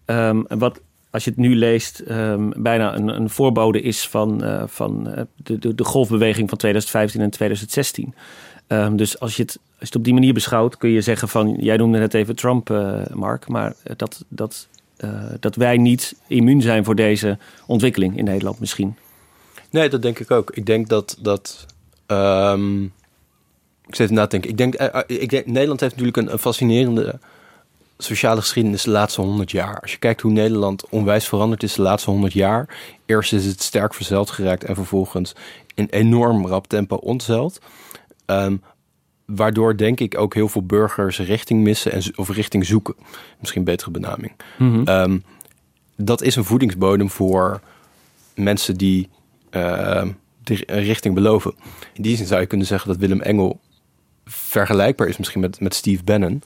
Mm. Um, wat, als je het nu leest, um, bijna een, een voorbode is van, van de, de, de golfbeweging van 2015 en 2016. dus als je, het, als je het op die manier beschouwt, kun je zeggen van, jij noemde net even Trump, Mark, maar dat, dat uh, dat wij niet immuun zijn voor deze ontwikkeling in Nederland misschien. Nee, dat denk ik ook. Ik denk dat. dat um, ik zit even na. Ik denk, uh, ik denk, Nederland heeft natuurlijk een, fascinerende sociale geschiedenis de laatste honderd jaar. Als je kijkt hoe Nederland onwijs veranderd is de laatste honderd jaar. Eerst is het sterk verzeld geraakt en vervolgens in enorm rap tempo ontzeld. Um, waardoor denk ik ook heel veel burgers richting missen en, of richting zoeken. Misschien betere benaming. Mhm. Ehm, dat is een voedingsbodem voor mensen die uh, de richting beloven. In die zin zou je kunnen zeggen dat Willem Engel vergelijkbaar is misschien met, met Steve Bannon.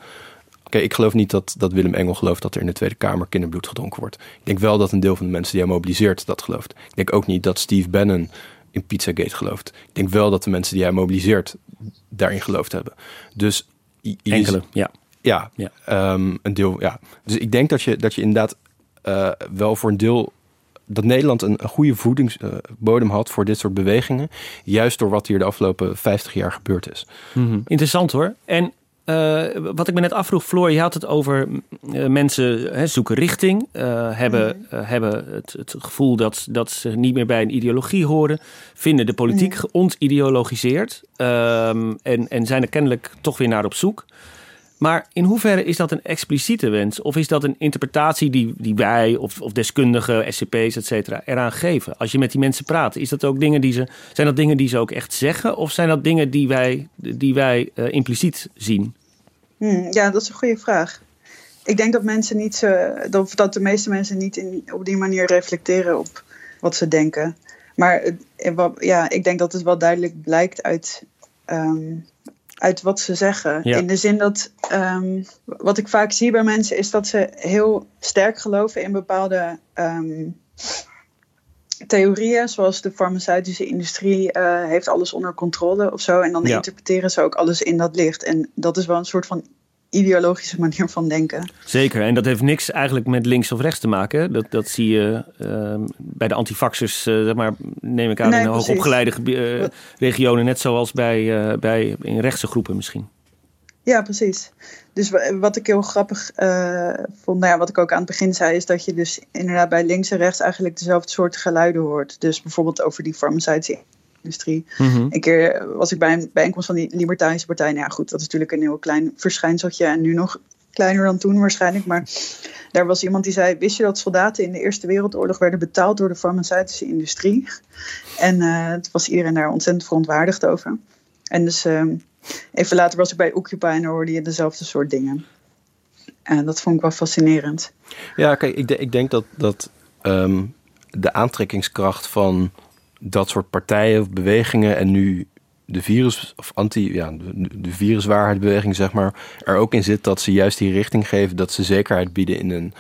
Oké, ik geloof niet dat, dat Willem Engel gelooft dat er in de Tweede Kamer kinderbloed gedronken wordt. Ik denk wel dat een deel van de mensen die hij mobiliseert dat gelooft. Ik denk ook niet dat Steve Bannon in Pizzagate gelooft. Ik denk wel dat de mensen die hij mobiliseert daarin geloofd hebben. Dus enkele, ja. Ja, ja. Um, een deel, ja. Dus ik denk dat je, dat je inderdaad uh, wel voor een deel dat Nederland een, een goede voedingsbodem uh, had voor dit soort bewegingen. Juist door wat hier de afgelopen 50 jaar gebeurd is. Mm -hmm. Interessant hoor. En uh, wat ik me net afvroeg, Floor, je had het over uh, mensen hè, zoeken richting, uh, hebben, mm. hebben het, het, gevoel dat, dat ze niet meer bij een ideologie horen, vinden de politiek mm. geontideologiseerd um, en, en zijn er kennelijk toch weer naar op zoek. Maar in hoeverre is dat een expliciete wens? Of is dat een interpretatie die, die wij of, of deskundigen, SCP's, et cetera, eraan geven? Als je met die mensen praat, is dat ook dingen die ze, zijn dat dingen die ze ook echt zeggen? Of zijn dat dingen die wij, die wij uh, impliciet zien? Hmm, ja, dat is een goede vraag. Ik denk dat mensen niet zo, dat, dat de meeste mensen niet in, op die manier reflecteren op wat ze denken. Maar ja, ik denk dat het wel duidelijk blijkt uit um, uit wat ze zeggen. In de zin dat um, wat ik vaak zie bij mensen is dat ze heel sterk geloven in bepaalde um, theorieën, zoals de farmaceutische industrie uh, heeft alles onder controle of zo. En dan ja. interpreteren ze ook alles in dat licht. En dat is wel een soort van ideologische manier van denken. Zeker, en dat heeft niks eigenlijk met links of rechts te maken. Dat, dat zie je uh, bij de antifaxers, uh, zeg maar, neem ik aan, nee, in hoogopgeleide uh, regionen, net zoals bij, uh, bij in rechtse groepen misschien. Ja, precies. Dus wat ik heel grappig vond, nou ja, wat ik ook aan het begin zei, is dat je dus inderdaad bij links en rechts eigenlijk dezelfde soort geluiden hoort. Dus bijvoorbeeld over die farmaceutische industrie. Mm Een keer was ik bij een bijeenkomst van die Libertarische Partij. Nou ja, goed, dat is natuurlijk een heel klein verschijnseltje en nu nog kleiner dan toen waarschijnlijk. Maar daar was iemand die zei: Wist je dat soldaten in de Eerste Wereldoorlog werden betaald door de farmaceutische industrie? En uh, het was iedereen daar ontzettend verontwaardigd over. En dus uh, even later was ik bij Occupy en hoorde je dezelfde soort dingen. En dat vond ik wel fascinerend. Ja, kijk, ik, ik denk dat, dat um, de aantrekkingskracht van dat soort partijen of bewegingen en nu de virus of anti, ja, de, de viruswaarheidbeweging, zeg maar, er ook in zit dat ze juist die richting geven, dat ze zekerheid bieden in een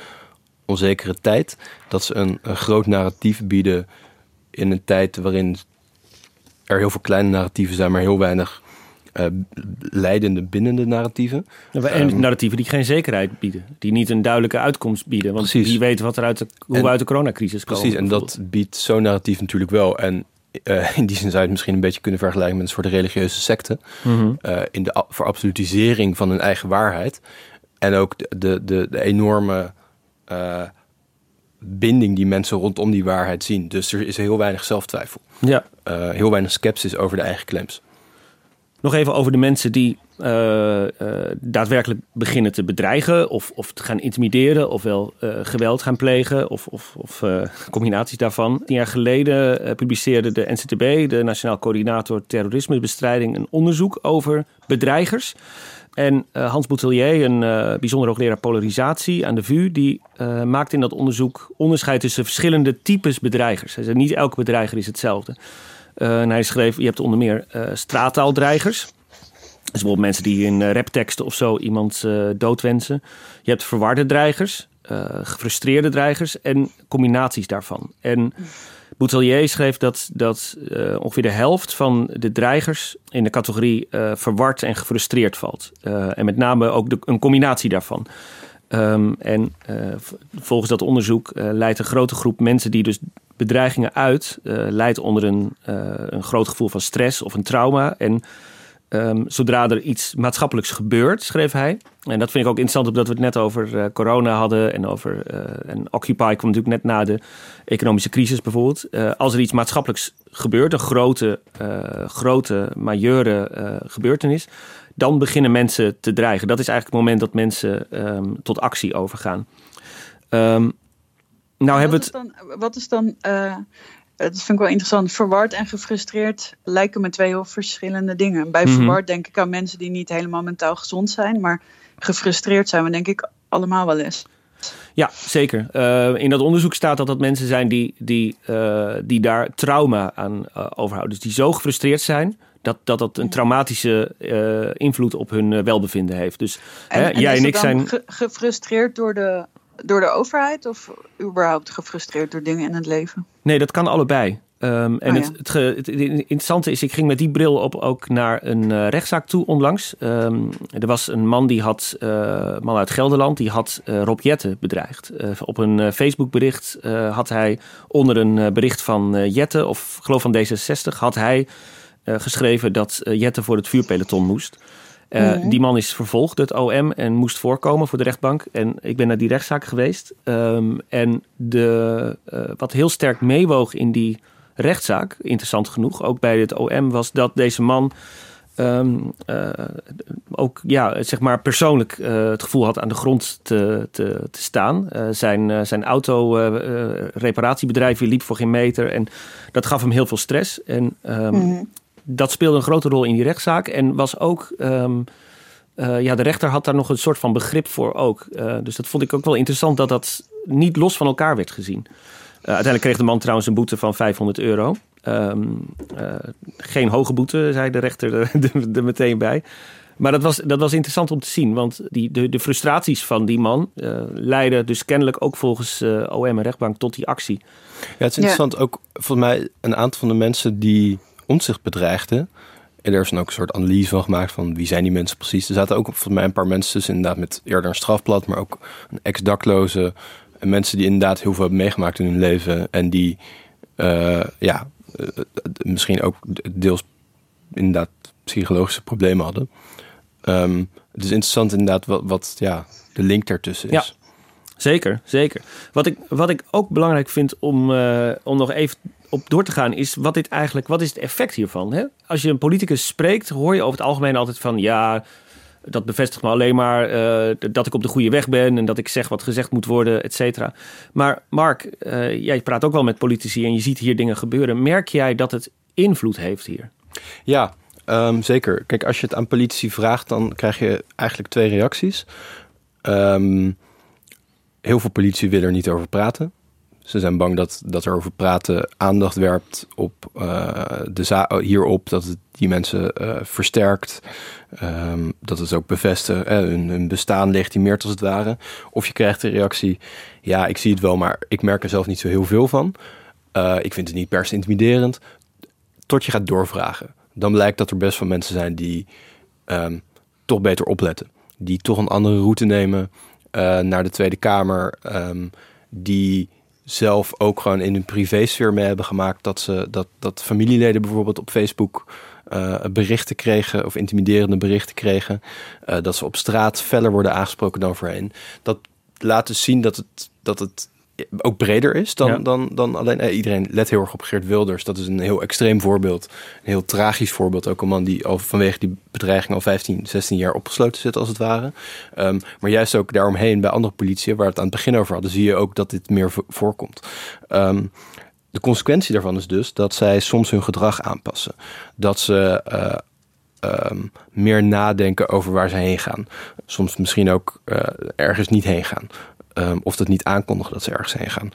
onzekere tijd. Dat ze een, een groot narratief bieden in een tijd waarin er heel veel kleine narratieven zijn, maar heel weinig uh, leidende binnende narratieven. en um, narratieven die geen zekerheid bieden. Die niet een duidelijke uitkomst bieden. Want precies. die weten wat er uit de, hoe en, we uit de coronacrisis komen. Precies, en dat biedt zo'n narratief natuurlijk wel. En uh, in die zin zou je het misschien een beetje kunnen vergelijken met een soort religieuze secte. Mm -hmm. uh, in de verabsolutisering van hun eigen waarheid. En ook de, de, de, de enorme binding die mensen rondom die waarheid zien. Dus er is heel weinig zelftwijfel. Ja. heel weinig sceptisch over de eigen claims. Nog even over de mensen die uh, uh, daadwerkelijk beginnen te bedreigen of, of te gaan intimideren, ofwel uh, geweld gaan plegen of, of, of combinaties daarvan. Tien jaar geleden publiceerde de NCTB, de Nationaal Coördinator Terrorismebestrijding, een onderzoek over bedreigers. En Hans Boutelier, een bijzonder hoogleraar polarisatie aan de VU, die maakt in dat onderzoek onderscheid tussen verschillende types bedreigers. Hij niet elke bedreiger is hetzelfde. Uh, en hij schreef, je hebt onder meer uh, straattaaldreigers. Dus bijvoorbeeld mensen die in uh, rapteksten of zo iemand doodwensen. Je hebt verwarde dreigers. uh, gefrustreerde dreigers en combinaties daarvan. En Boutelier schreef dat, dat uh, ongeveer de helft van de dreigers in de categorie uh, verward en gefrustreerd valt. en met name ook de, een combinatie daarvan. Um, en volgens dat onderzoek leidt een grote groep mensen die dus bedreigingen uit, leidt onder een, een groot gevoel van stress of een trauma. En Um, zodra er iets maatschappelijks gebeurt, schreef hij. En dat vind ik ook interessant, omdat we het net over uh, corona hadden en over. Uh, en Occupy kwam natuurlijk net na de economische crisis bijvoorbeeld. Uh, als er iets maatschappelijks gebeurt, een grote, grote, majeure gebeurtenis, dan beginnen mensen te dreigen. Dat is eigenlijk het moment dat mensen um, tot actie overgaan. Um, nou hebben wat, is dan, wat is dan dat vind ik wel interessant. Verward en gefrustreerd lijken me twee heel verschillende dingen. Bij mm -hmm. verward denk ik aan mensen die niet helemaal mentaal gezond zijn. Maar gefrustreerd zijn we denk ik allemaal wel eens. Ja, zeker. Uh, in dat onderzoek staat dat dat mensen zijn die, die, uh, die daar trauma aan uh, overhouden. Dus die zo gefrustreerd zijn dat dat, dat een traumatische invloed op hun welbevinden heeft. Dus en, hè, en jij en ik zijn. Ge gefrustreerd door de door de overheid of überhaupt gefrustreerd door dingen in het leven? Nee, dat kan allebei. Um, en oh, ja. het, het, het, interessante is, ik ging met die bril op ook naar een uh, rechtszaak toe onlangs. Um, er was een man die had, uh, man uit Gelderland, die had uh, Rob Jette bedreigd. op een Facebookbericht had hij onder een bericht van Jette, of geloof van D66, had hij geschreven dat Jette voor het vuurpeloton moest. Uh, Die man is vervolgd, het OM, en moest voorkomen voor de rechtbank. En ik ben naar die rechtszaak geweest. Um, en de, uh, wat heel sterk meewoog in die rechtszaak, interessant genoeg, ook bij het OM, was dat deze man um, uh, ook ja, zeg maar persoonlijk het gevoel had aan de grond te, te, te staan. zijn, zijn auto-reparatiebedrijf liep voor geen meter en dat gaf hem heel veel stress. En um, mm dat speelde een grote rol in die rechtszaak. En was ook. Um, uh, ja, de rechter had daar nog een soort van begrip voor ook. Uh, dus dat vond ik ook wel interessant dat dat niet los van elkaar werd gezien. Uh, uiteindelijk kreeg de man trouwens een boete van 500 euro. Um, geen hoge boete, zei de rechter er, er, meteen bij. Maar dat was, dat was interessant om te zien, want die, de, de frustraties van die man leidden dus kennelijk ook volgens OM en rechtbank tot die actie. Ja, het is interessant ja. ook volgens mij een aantal van de mensen die onzicht bedreigde. En er is dan ook een soort analyse van gemaakt van wie zijn die mensen precies. Er zaten ook volgens mij een paar mensen tussen inderdaad met eerder een strafblad, maar ook een ex-dakloze. En mensen die inderdaad heel veel hebben meegemaakt in hun leven. En die uh, ja, uh, misschien ook deels inderdaad psychologische problemen hadden. Um, het is interessant inderdaad wat, wat ja, de link daartussen is. Ja. Zeker, zeker. Wat ik, wat ik ook belangrijk vind om, om nog even op door te gaan, is wat dit eigenlijk, wat is het effect hiervan? Hè? Als je een politicus spreekt, hoor je over het algemeen altijd van ja, dat bevestigt me alleen maar uh, dat ik op de goede weg ben en dat ik zeg wat gezegd moet worden, et cetera. Maar Mark, uh, jij praat ook wel met politici en je ziet hier dingen gebeuren. Merk jij dat het invloed heeft hier? Ja, um, zeker. Kijk, als je het aan politici vraagt, dan krijg je eigenlijk twee reacties. Um, heel veel politici willen er niet over praten. Ze zijn bang dat, dat er over praten aandacht werpt op uh, de hierop, dat het die mensen uh, versterkt. Um, dat het ook bevestigt, uh, hun, hun, bestaan legitimeert als het ware. Of je krijgt de reactie, ja, ik zie het wel, maar ik merk er zelf niet zo heel veel van. ik vind het niet per se intimiderend. Tot je gaat doorvragen. Dan blijkt dat er best wel mensen zijn die um, toch beter opletten. Die toch een andere route nemen naar de Tweede Kamer. Um, die zelf ook gewoon in hun privésfeer mee hebben gemaakt dat ze dat, dat familieleden bijvoorbeeld op Facebook uh, berichten kregen of intimiderende berichten kregen. Uh, dat ze op straat feller worden aangesproken dan voorheen. Dat laat dus zien dat het, dat het ook breder is dan, ja. dan, dan alleen eh, iedereen let heel erg op Geert Wilders. Dat is een heel extreem voorbeeld. Een heel tragisch voorbeeld. Ook een man die al vanwege die bedreiging al 15, 16 jaar opgesloten zit, als het ware. Um, maar juist ook daaromheen bij andere politie, waar we het aan het begin over hadden, zie je ook dat dit meer voorkomt. Um, de consequentie daarvan is dus dat zij soms hun gedrag aanpassen. Dat ze uh, um, meer nadenken over waar ze heen gaan. Soms misschien ook uh, ergens niet heen gaan. Um, of dat niet aankondigen dat ze ergens heen gaan.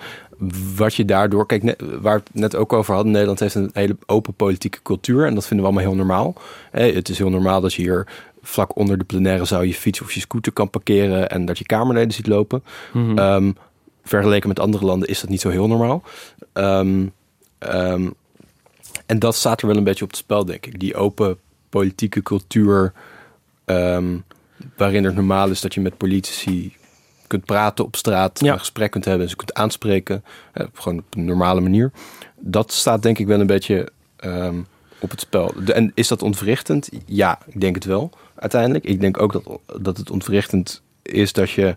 Wat je daardoor, kijk, net, waar we het net ook over hadden, Nederland heeft een hele open politieke cultuur en dat vinden we allemaal heel normaal. Hey, het is heel normaal dat je hier vlak onder de plenaire zaal je fiets of je scooter kan parkeren en dat je kamerleden ziet lopen. Ehm, vergeleken met andere landen is dat niet zo heel normaal. Ehm, ehm, en dat staat er wel een beetje op het spel, denk ik. Die open politieke cultuur, ehm, waarin het normaal is dat je met politici kunt praten op straat, een gesprek kunt hebben, en ze kunt aanspreken, eh, gewoon op een normale manier. Dat staat denk ik wel een beetje ehm, op het spel. De- en is dat ontwrichtend? Ja, ik denk het wel, uiteindelijk. Ik denk ook dat, dat het ontwrichtend is dat je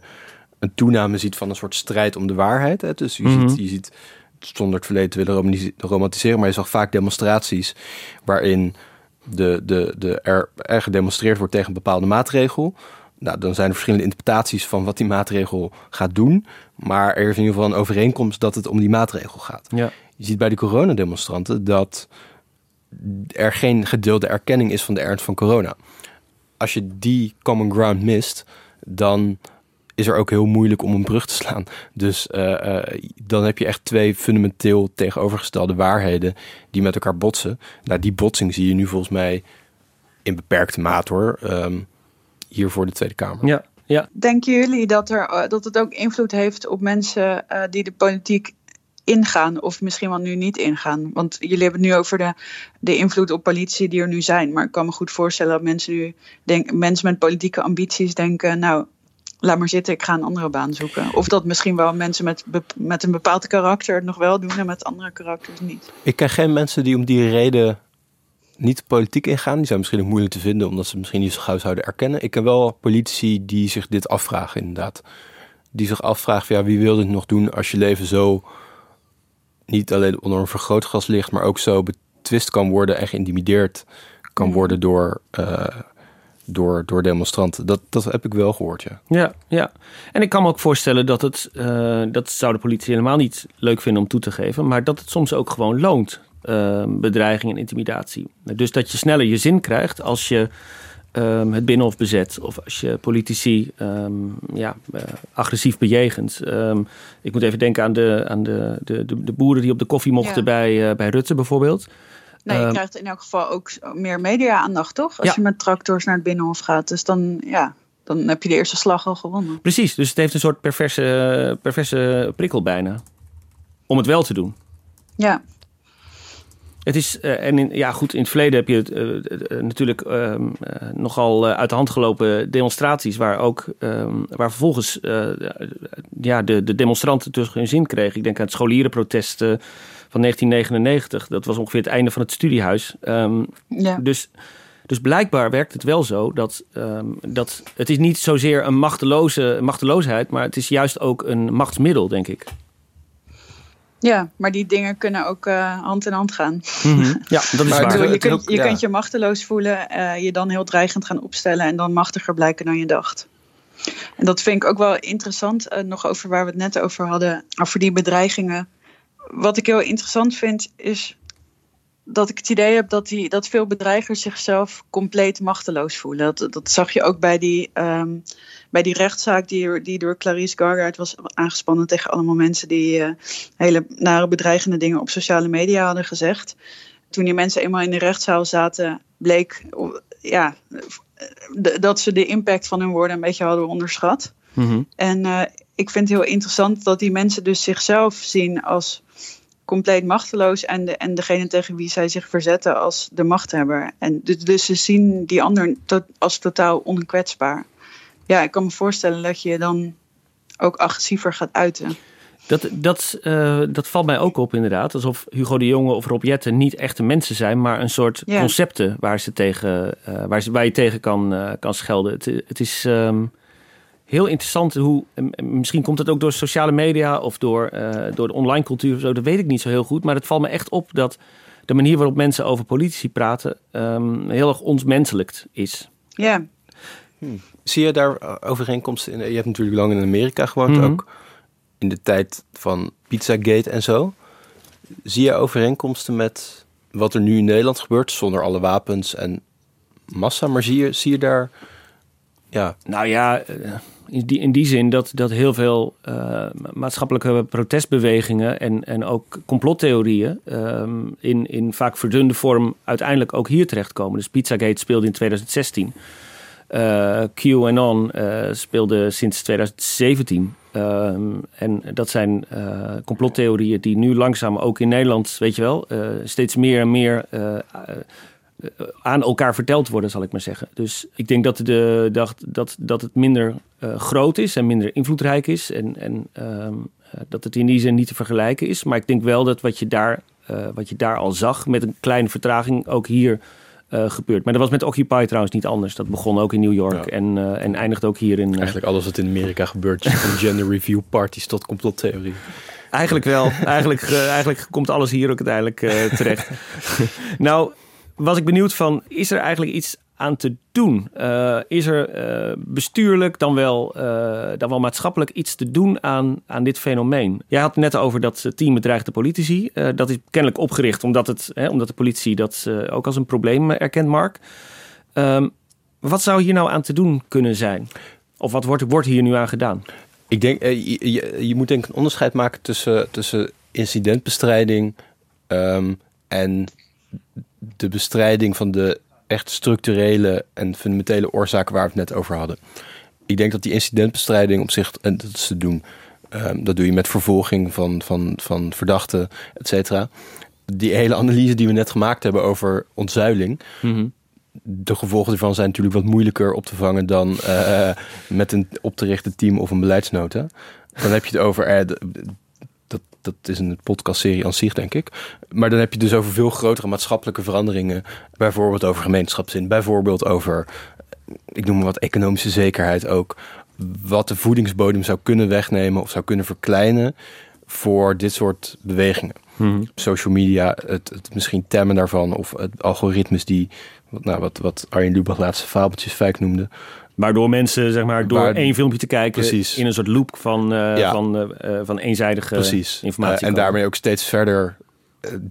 een toename ziet van een soort strijd om de waarheid. Hè? Dus je, Mhm. ziet, je ziet, zonder het verleden te willen romantiseren, maar je zag vaak demonstraties waarin de, de, de er, er gedemonstreerd wordt tegen een bepaalde maatregel. Nou, dan zijn er verschillende interpretaties van wat die maatregel gaat doen. Maar er is in ieder geval een overeenkomst dat het om die maatregel gaat. Ja. Je ziet bij de coronademonstranten dat er geen gedeelde erkenning is van de ernst van corona. Als je die common ground mist, dan is er ook heel moeilijk om een brug te slaan. Dus eh, eh, dan heb je echt twee fundamenteel tegenovergestelde waarheden die met elkaar botsen. Nou, die botsing zie je nu volgens mij in beperkte mate hoor, ehm, hier voor de Tweede Kamer. Ja, ja. Denken jullie dat, er, eh, dat het ook invloed heeft op mensen eh, die de politiek ingaan of misschien wel nu niet ingaan? Want jullie hebben het nu over de, de invloed op politie die er nu zijn. Maar ik kan me goed voorstellen dat mensen nu denk, mensen met politieke ambities denken, nou, laat maar zitten, ik ga een andere baan zoeken. Of dat misschien wel mensen met, met een bepaald karakter het nog wel doen en met andere karakters niet. Ik ken geen mensen die om die reden niet politiek ingaan. Die zijn misschien ook moeilijk te vinden, omdat ze misschien niet zo gauw zouden erkennen. Ik ken wel politici die zich dit afvragen, inderdaad. Die zich afvragen, ja, wie wil dit nog doen als je leven zo niet alleen onder een vergrootglas ligt, maar ook zo betwist kan worden en geïntimideerd kan worden door, eh, door, door demonstranten. Dat, dat heb ik wel gehoord, ja. Ja, ja. En ik kan me ook voorstellen dat het, eh, dat zou de politie helemaal niet leuk vinden om toe te geven, maar dat het soms ook gewoon loont, eh, bedreiging en intimidatie. Dus dat je sneller je zin krijgt als je ehm, het binnenhof bezet of als je politici ehm, ja, eh, agressief bejegent. Ehm, ik moet even denken aan, de, aan de, de, de, de boeren die op de koffie mochten Ja. bij, eh, bij Rutte bijvoorbeeld. Nee, je Ehm, krijgt in elk geval ook meer media-aandacht, toch? Als Ja. je met tractors naar het binnenhof gaat. Dus dan, ja, dan heb je de eerste slag al gewonnen. Precies, dus het heeft een soort perverse, perverse prikkel bijna. Om het wel te doen. Ja, Het is, eh, en in, ja goed, in het verleden heb je het, eh, eh, natuurlijk ehm, eh, nogal uit de hand gelopen demonstraties... waar, ook, ehm, waar vervolgens ja, de, de demonstranten dus hun zin kregen. Ik denk aan het scholierenprotest van 1999. Dat was ongeveer het einde van het studiehuis. Ehm, Ja. dus, dus blijkbaar werkt het wel zo dat, dat het is niet zozeer een machteloze, machteloosheid... maar het is juist ook een machtsmiddel, denk ik. Ja, maar die dingen kunnen ook eh, hand in hand gaan. Ja, dat is waar. bedoel, je, kunt, je kunt je machteloos voelen, eh, je dan heel dreigend gaan opstellen en dan machtiger blijken dan je dacht. En dat vind ik ook wel interessant, eh, nog over waar we het net over hadden, over die bedreigingen. Wat ik heel interessant vind, is dat ik het idee heb dat, die, dat veel bedreigers zichzelf compleet machteloos voelen. Dat, dat zag je ook bij die, ehm, bij die rechtszaak die, die door Clarice Gargard was aangespannen tegen allemaal mensen die eh, hele nare bedreigende dingen op sociale media hadden gezegd. Toen die mensen eenmaal in de rechtszaal zaten, bleek ja, dat ze de impact van hun woorden een beetje hadden onderschat. Mhm. En eh, ik vind het heel interessant dat die mensen dus zichzelf zien als compleet machteloos en, de, en degene tegen wie zij zich verzetten als de machthebber. En dus, dus ze zien die ander to- als totaal onkwetsbaar. Ja, ik kan me voorstellen dat je dan ook agressiever gaat uiten. Dat, dat, eh, dat valt mij ook op inderdaad. Alsof Hugo de Jonge of Rob Jetten niet echte mensen zijn, maar een soort concepten waar, ze tegen, eh, waar, ze, waar je tegen kan, eh, kan schelden. Het, het is ehm, heel interessant hoe, en- en misschien komt het ook door sociale media of door, eh, door de online cultuur of zo, dat weet ik niet zo heel goed. Maar het valt me echt op dat de manier waarop mensen over politici praten ehm, heel erg onsmenselijkt is. Ja, Zie je daar eh, overeenkomsten in? Je hebt natuurlijk lang in Amerika gewoond, Mhm. ook in de tijd van Pizzagate en zo. Zie je overeenkomsten met wat er nu in Nederland gebeurt, zonder alle wapens en massa? Maar zie je, zie je daar, ja, Nou ja, eh, in die, in die zin dat, dat heel veel eh, maatschappelijke protestbewegingen en, en ook complottheorieën ehm, in, in vaak verdunde vorm uiteindelijk ook hier terechtkomen. Dus Pizzagate speelde in 2016. Uh, QAnon uh, speelde sinds 2017. Ehm, en dat zijn complottheorieën die nu langzaam ook in Nederland, weet je wel, steeds meer en meer aan elkaar verteld worden, zal ik maar zeggen. Dus ik denk dat, de, dat, dat, dat het minder groot is en minder invloedrijk is. En, en ehm, dat het in die zin niet te vergelijken is. Maar ik denk wel dat wat je daar, wat je daar al zag, met een kleine vertraging, ook hier uh, gebeurt. Maar dat was met Occupy trouwens niet anders. Dat begon ook in New York en, uh, en eindigt ook hier in... Uh... Eigenlijk alles wat in Amerika gebeurt. van gender review parties tot complottheorie. Eigenlijk wel. eigenlijk, eigenlijk komt alles hier ook uiteindelijk terecht. nou, was ik benieuwd van... Is er eigenlijk iets aan te doen? Uh, is er uh, bestuurlijk dan wel, uh, dan wel maatschappelijk iets te doen aan, aan dit fenomeen? Jij had het net over dat team bedreigde politici. dat is kennelijk opgericht omdat, het, hè, omdat de politie dat ook als een probleem erkent, Mark. Um, wat zou hier nou aan te doen kunnen zijn? Of wat wordt, wordt hier nu aan gedaan? Ik denk, je, je, moet denk ik een onderscheid maken tussen, tussen incidentbestrijding um, en de bestrijding van de echt structurele en fundamentele oorzaken waar we het net over hadden. Ik denk dat die incidentbestrijding op zich, en dat is te doen, um, dat doe je met vervolging van, van, van verdachten, et cetera. Die hele analyse die we net gemaakt hebben over ontzuiling, Mhm. de gevolgen ervan zijn natuurlijk wat moeilijker op te vangen dan uh, met een op te richten team of een beleidsnota. Dan heb je het over uh, dat, is een podcastserie aan zich, denk ik. Maar dan heb je dus over veel grotere maatschappelijke veranderingen. Bijvoorbeeld over gemeenschapszin. Bijvoorbeeld over, ik noem maar wat, economische zekerheid ook. Wat de voedingsbodem zou kunnen wegnemen of zou kunnen verkleinen voor dit soort bewegingen. Hmm. Social media, het, het misschien temmen daarvan of het algoritmes die, nou, wat, wat Arjen Lubach laatste fabeltjes noemde. Waardoor mensen, zeg maar, door Waar, één filmpje te kijken... Precies. in een soort loop van, uh, ja. van, uh, van eenzijdige precies. informatie uh, En daarmee ook steeds verder,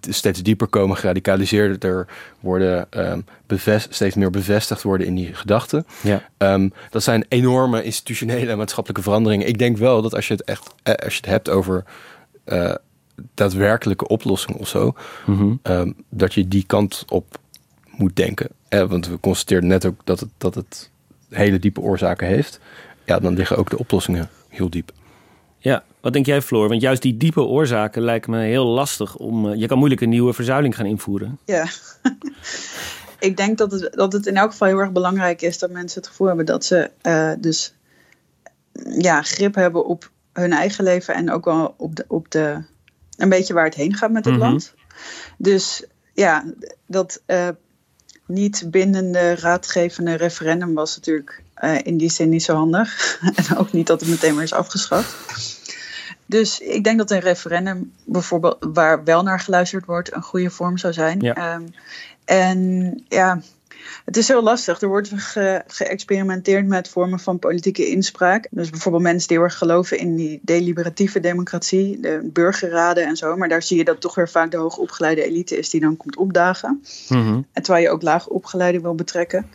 steeds dieper komen, geradicaliseerder worden... Um, bevest, steeds meer bevestigd worden in die gedachten. Ja. Um, dat zijn enorme institutionele en maatschappelijke veranderingen. Ik denk wel dat als je het echt als je het hebt over daadwerkelijke oplossingen of zo... Mm -hmm. um, dat je die kant op moet denken. want we constateerden net ook dat het... Dat het hele diepe oorzaken heeft, ja, dan liggen ook de oplossingen heel diep. Ja, wat denk jij, Floor? Want juist die diepe oorzaken lijken me heel lastig om. Uh, je kan moeilijk een nieuwe verzuiling gaan invoeren. Ja. Ik denk dat het, dat het in elk geval heel erg belangrijk is dat mensen het gevoel hebben dat ze uh, dus ja, grip hebben op hun eigen leven en ook wel op de, op de een beetje waar het heen gaat met het mm -hmm. land. Dus ja, dat uh, niet bindende raadgevende referendum was natuurlijk uh, in die zin niet zo handig. en ook niet dat het meteen maar is afgeschaft. Dus ik denk dat een referendum bijvoorbeeld waar wel naar geluisterd wordt een goede vorm zou zijn. Ja. Um, en ja, het is heel lastig. Er wordt ge geëxperimenteerd met vormen van politieke inspraak. Dus bijvoorbeeld mensen die heel erg geloven in die deliberatieve democratie, de burgerraden en zo. Maar daar zie je dat toch weer vaak de hoogopgeleide elite is die dan komt opdagen. Mm -hmm. En terwijl je ook laag opgeleide wil betrekken.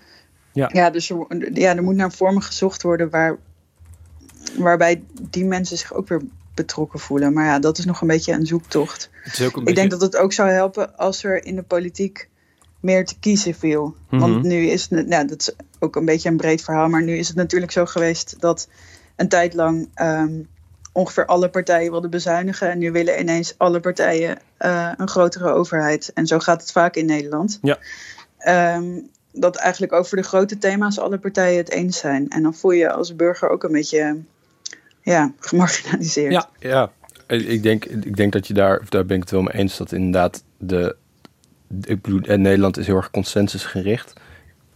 Ja, ja dus er, ja, er moet naar vormen gezocht worden waar, waarbij die mensen zich ook weer betrokken voelen. Maar ja, dat is nog een beetje een zoektocht. Ik beetje... denk dat het ook zou helpen als er in de politiek meer te kiezen viel. Mm -hmm. Want nu is het, nou, dat is ook een beetje een breed verhaal, maar nu is het natuurlijk zo geweest dat een tijd lang um, ongeveer alle partijen wilden bezuinigen. En nu willen ineens alle partijen uh, een grotere overheid. En zo gaat het vaak in Nederland. Ja. Um, dat eigenlijk over de grote thema's alle partijen het eens zijn. En dan voel je als burger ook een beetje ja, gemarginaliseerd. Ja, ja. Ik, denk, ik denk dat je daar, daar ben ik het wel mee eens, dat inderdaad de ik bedoel, en Nederland is heel erg consensusgericht.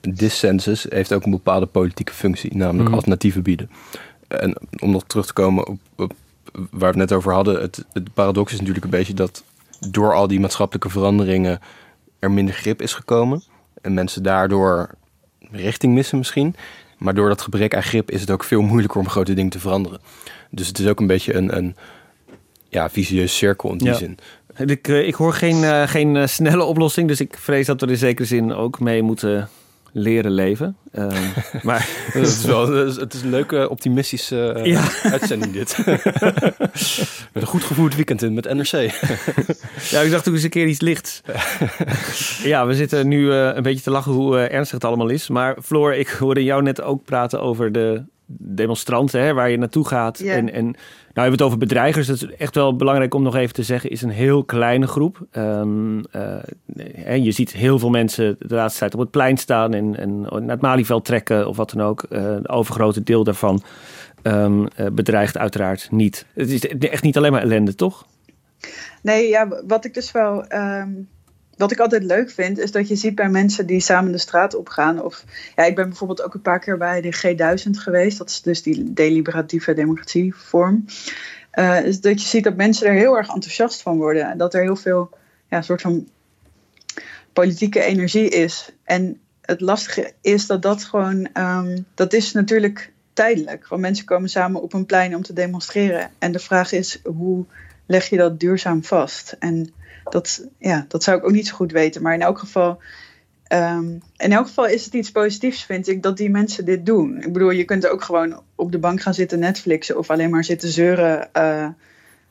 Dissensus heeft ook een bepaalde politieke functie, namelijk Mhm. alternatieven bieden. En om nog terug te komen op, op waar we het net over hadden, het, het paradox is natuurlijk een beetje dat door al die maatschappelijke veranderingen er minder grip is gekomen. En mensen daardoor richting missen misschien. Maar door dat gebrek aan grip is het ook veel moeilijker om grote dingen te veranderen. Dus het is ook een beetje een, een ja, vicieuze cirkel in die Ja. zin. Ik, eh, ik hoor geen, eh, geen eh, snelle oplossing, dus ik vrees dat we er in zekere zin ook mee moeten leren leven. Ehm, maar het, is wel, het is een leuke, optimistische uh, ja. uitzending dit. met een goed gevoerd weekend in met NRC. ja, ik dacht ook eens een keer iets lichts. ja, we zitten nu uh, een beetje te lachen hoe uh, ernstig het allemaal is. Maar Floor, ik hoorde jou net ook praten over de demonstranten, hè, waar je naartoe gaat. En, en nou hebben het over bedreigers. Dat is echt wel belangrijk om nog even te zeggen. Is een heel kleine groep. Um, uh, je ziet heel veel mensen de laatste tijd op het plein staan en, en naar het Malieveld trekken of wat dan ook. Uh, overgrote deel daarvan um, uh, bedreigt uiteraard niet. Het is echt niet alleen maar ellende, toch? Nee, ja, wat ik dus wel. Um wat ik altijd leuk vind, is dat je ziet bij mensen die samen de straat opgaan. Of ja, ik ben bijvoorbeeld ook een paar keer bij de G1000 geweest. Dat is dus die deliberatieve democratievorm. Is dat je ziet dat mensen er heel erg enthousiast van worden. En dat er heel veel ja, soort van politieke energie is. En het lastige is dat dat gewoon, um, dat is natuurlijk tijdelijk. Want mensen komen samen op een plein om te demonstreren. En de vraag is, hoe leg je dat duurzaam vast? En dat, ja, dat zou ik ook niet zo goed weten. Maar in elk geval. Um, in elk geval is het iets positiefs, vind ik, dat die mensen dit doen. Ik bedoel, je kunt ook gewoon op de bank gaan zitten Netflixen of alleen maar zitten zeuren uh,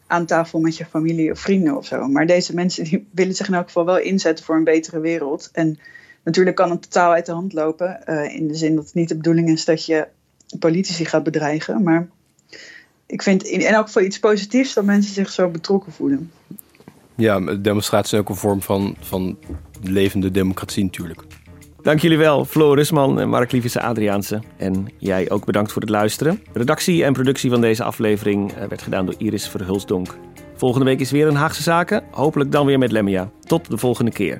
aan tafel met je familie of vrienden of zo. Maar deze mensen die willen zich in elk geval wel inzetten voor een betere wereld. En natuurlijk kan het totaal uit de hand lopen. Uh, in de zin dat het niet de bedoeling is dat je politici gaat bedreigen. Maar ik vind in elk geval iets positiefs dat mensen zich zo betrokken voelen. Ja, demonstratie is ook een vorm van, van levende democratie natuurlijk. Dank jullie wel, Floor Rusman en Mark Lievisse Adriaanse. En jij ook bedankt voor het luisteren. Redactie en productie van deze aflevering werd gedaan door Iris Verhulsdonk. Volgende week is weer een Haagse Zaken. Hopelijk dan weer met Lemmia. Tot de volgende keer.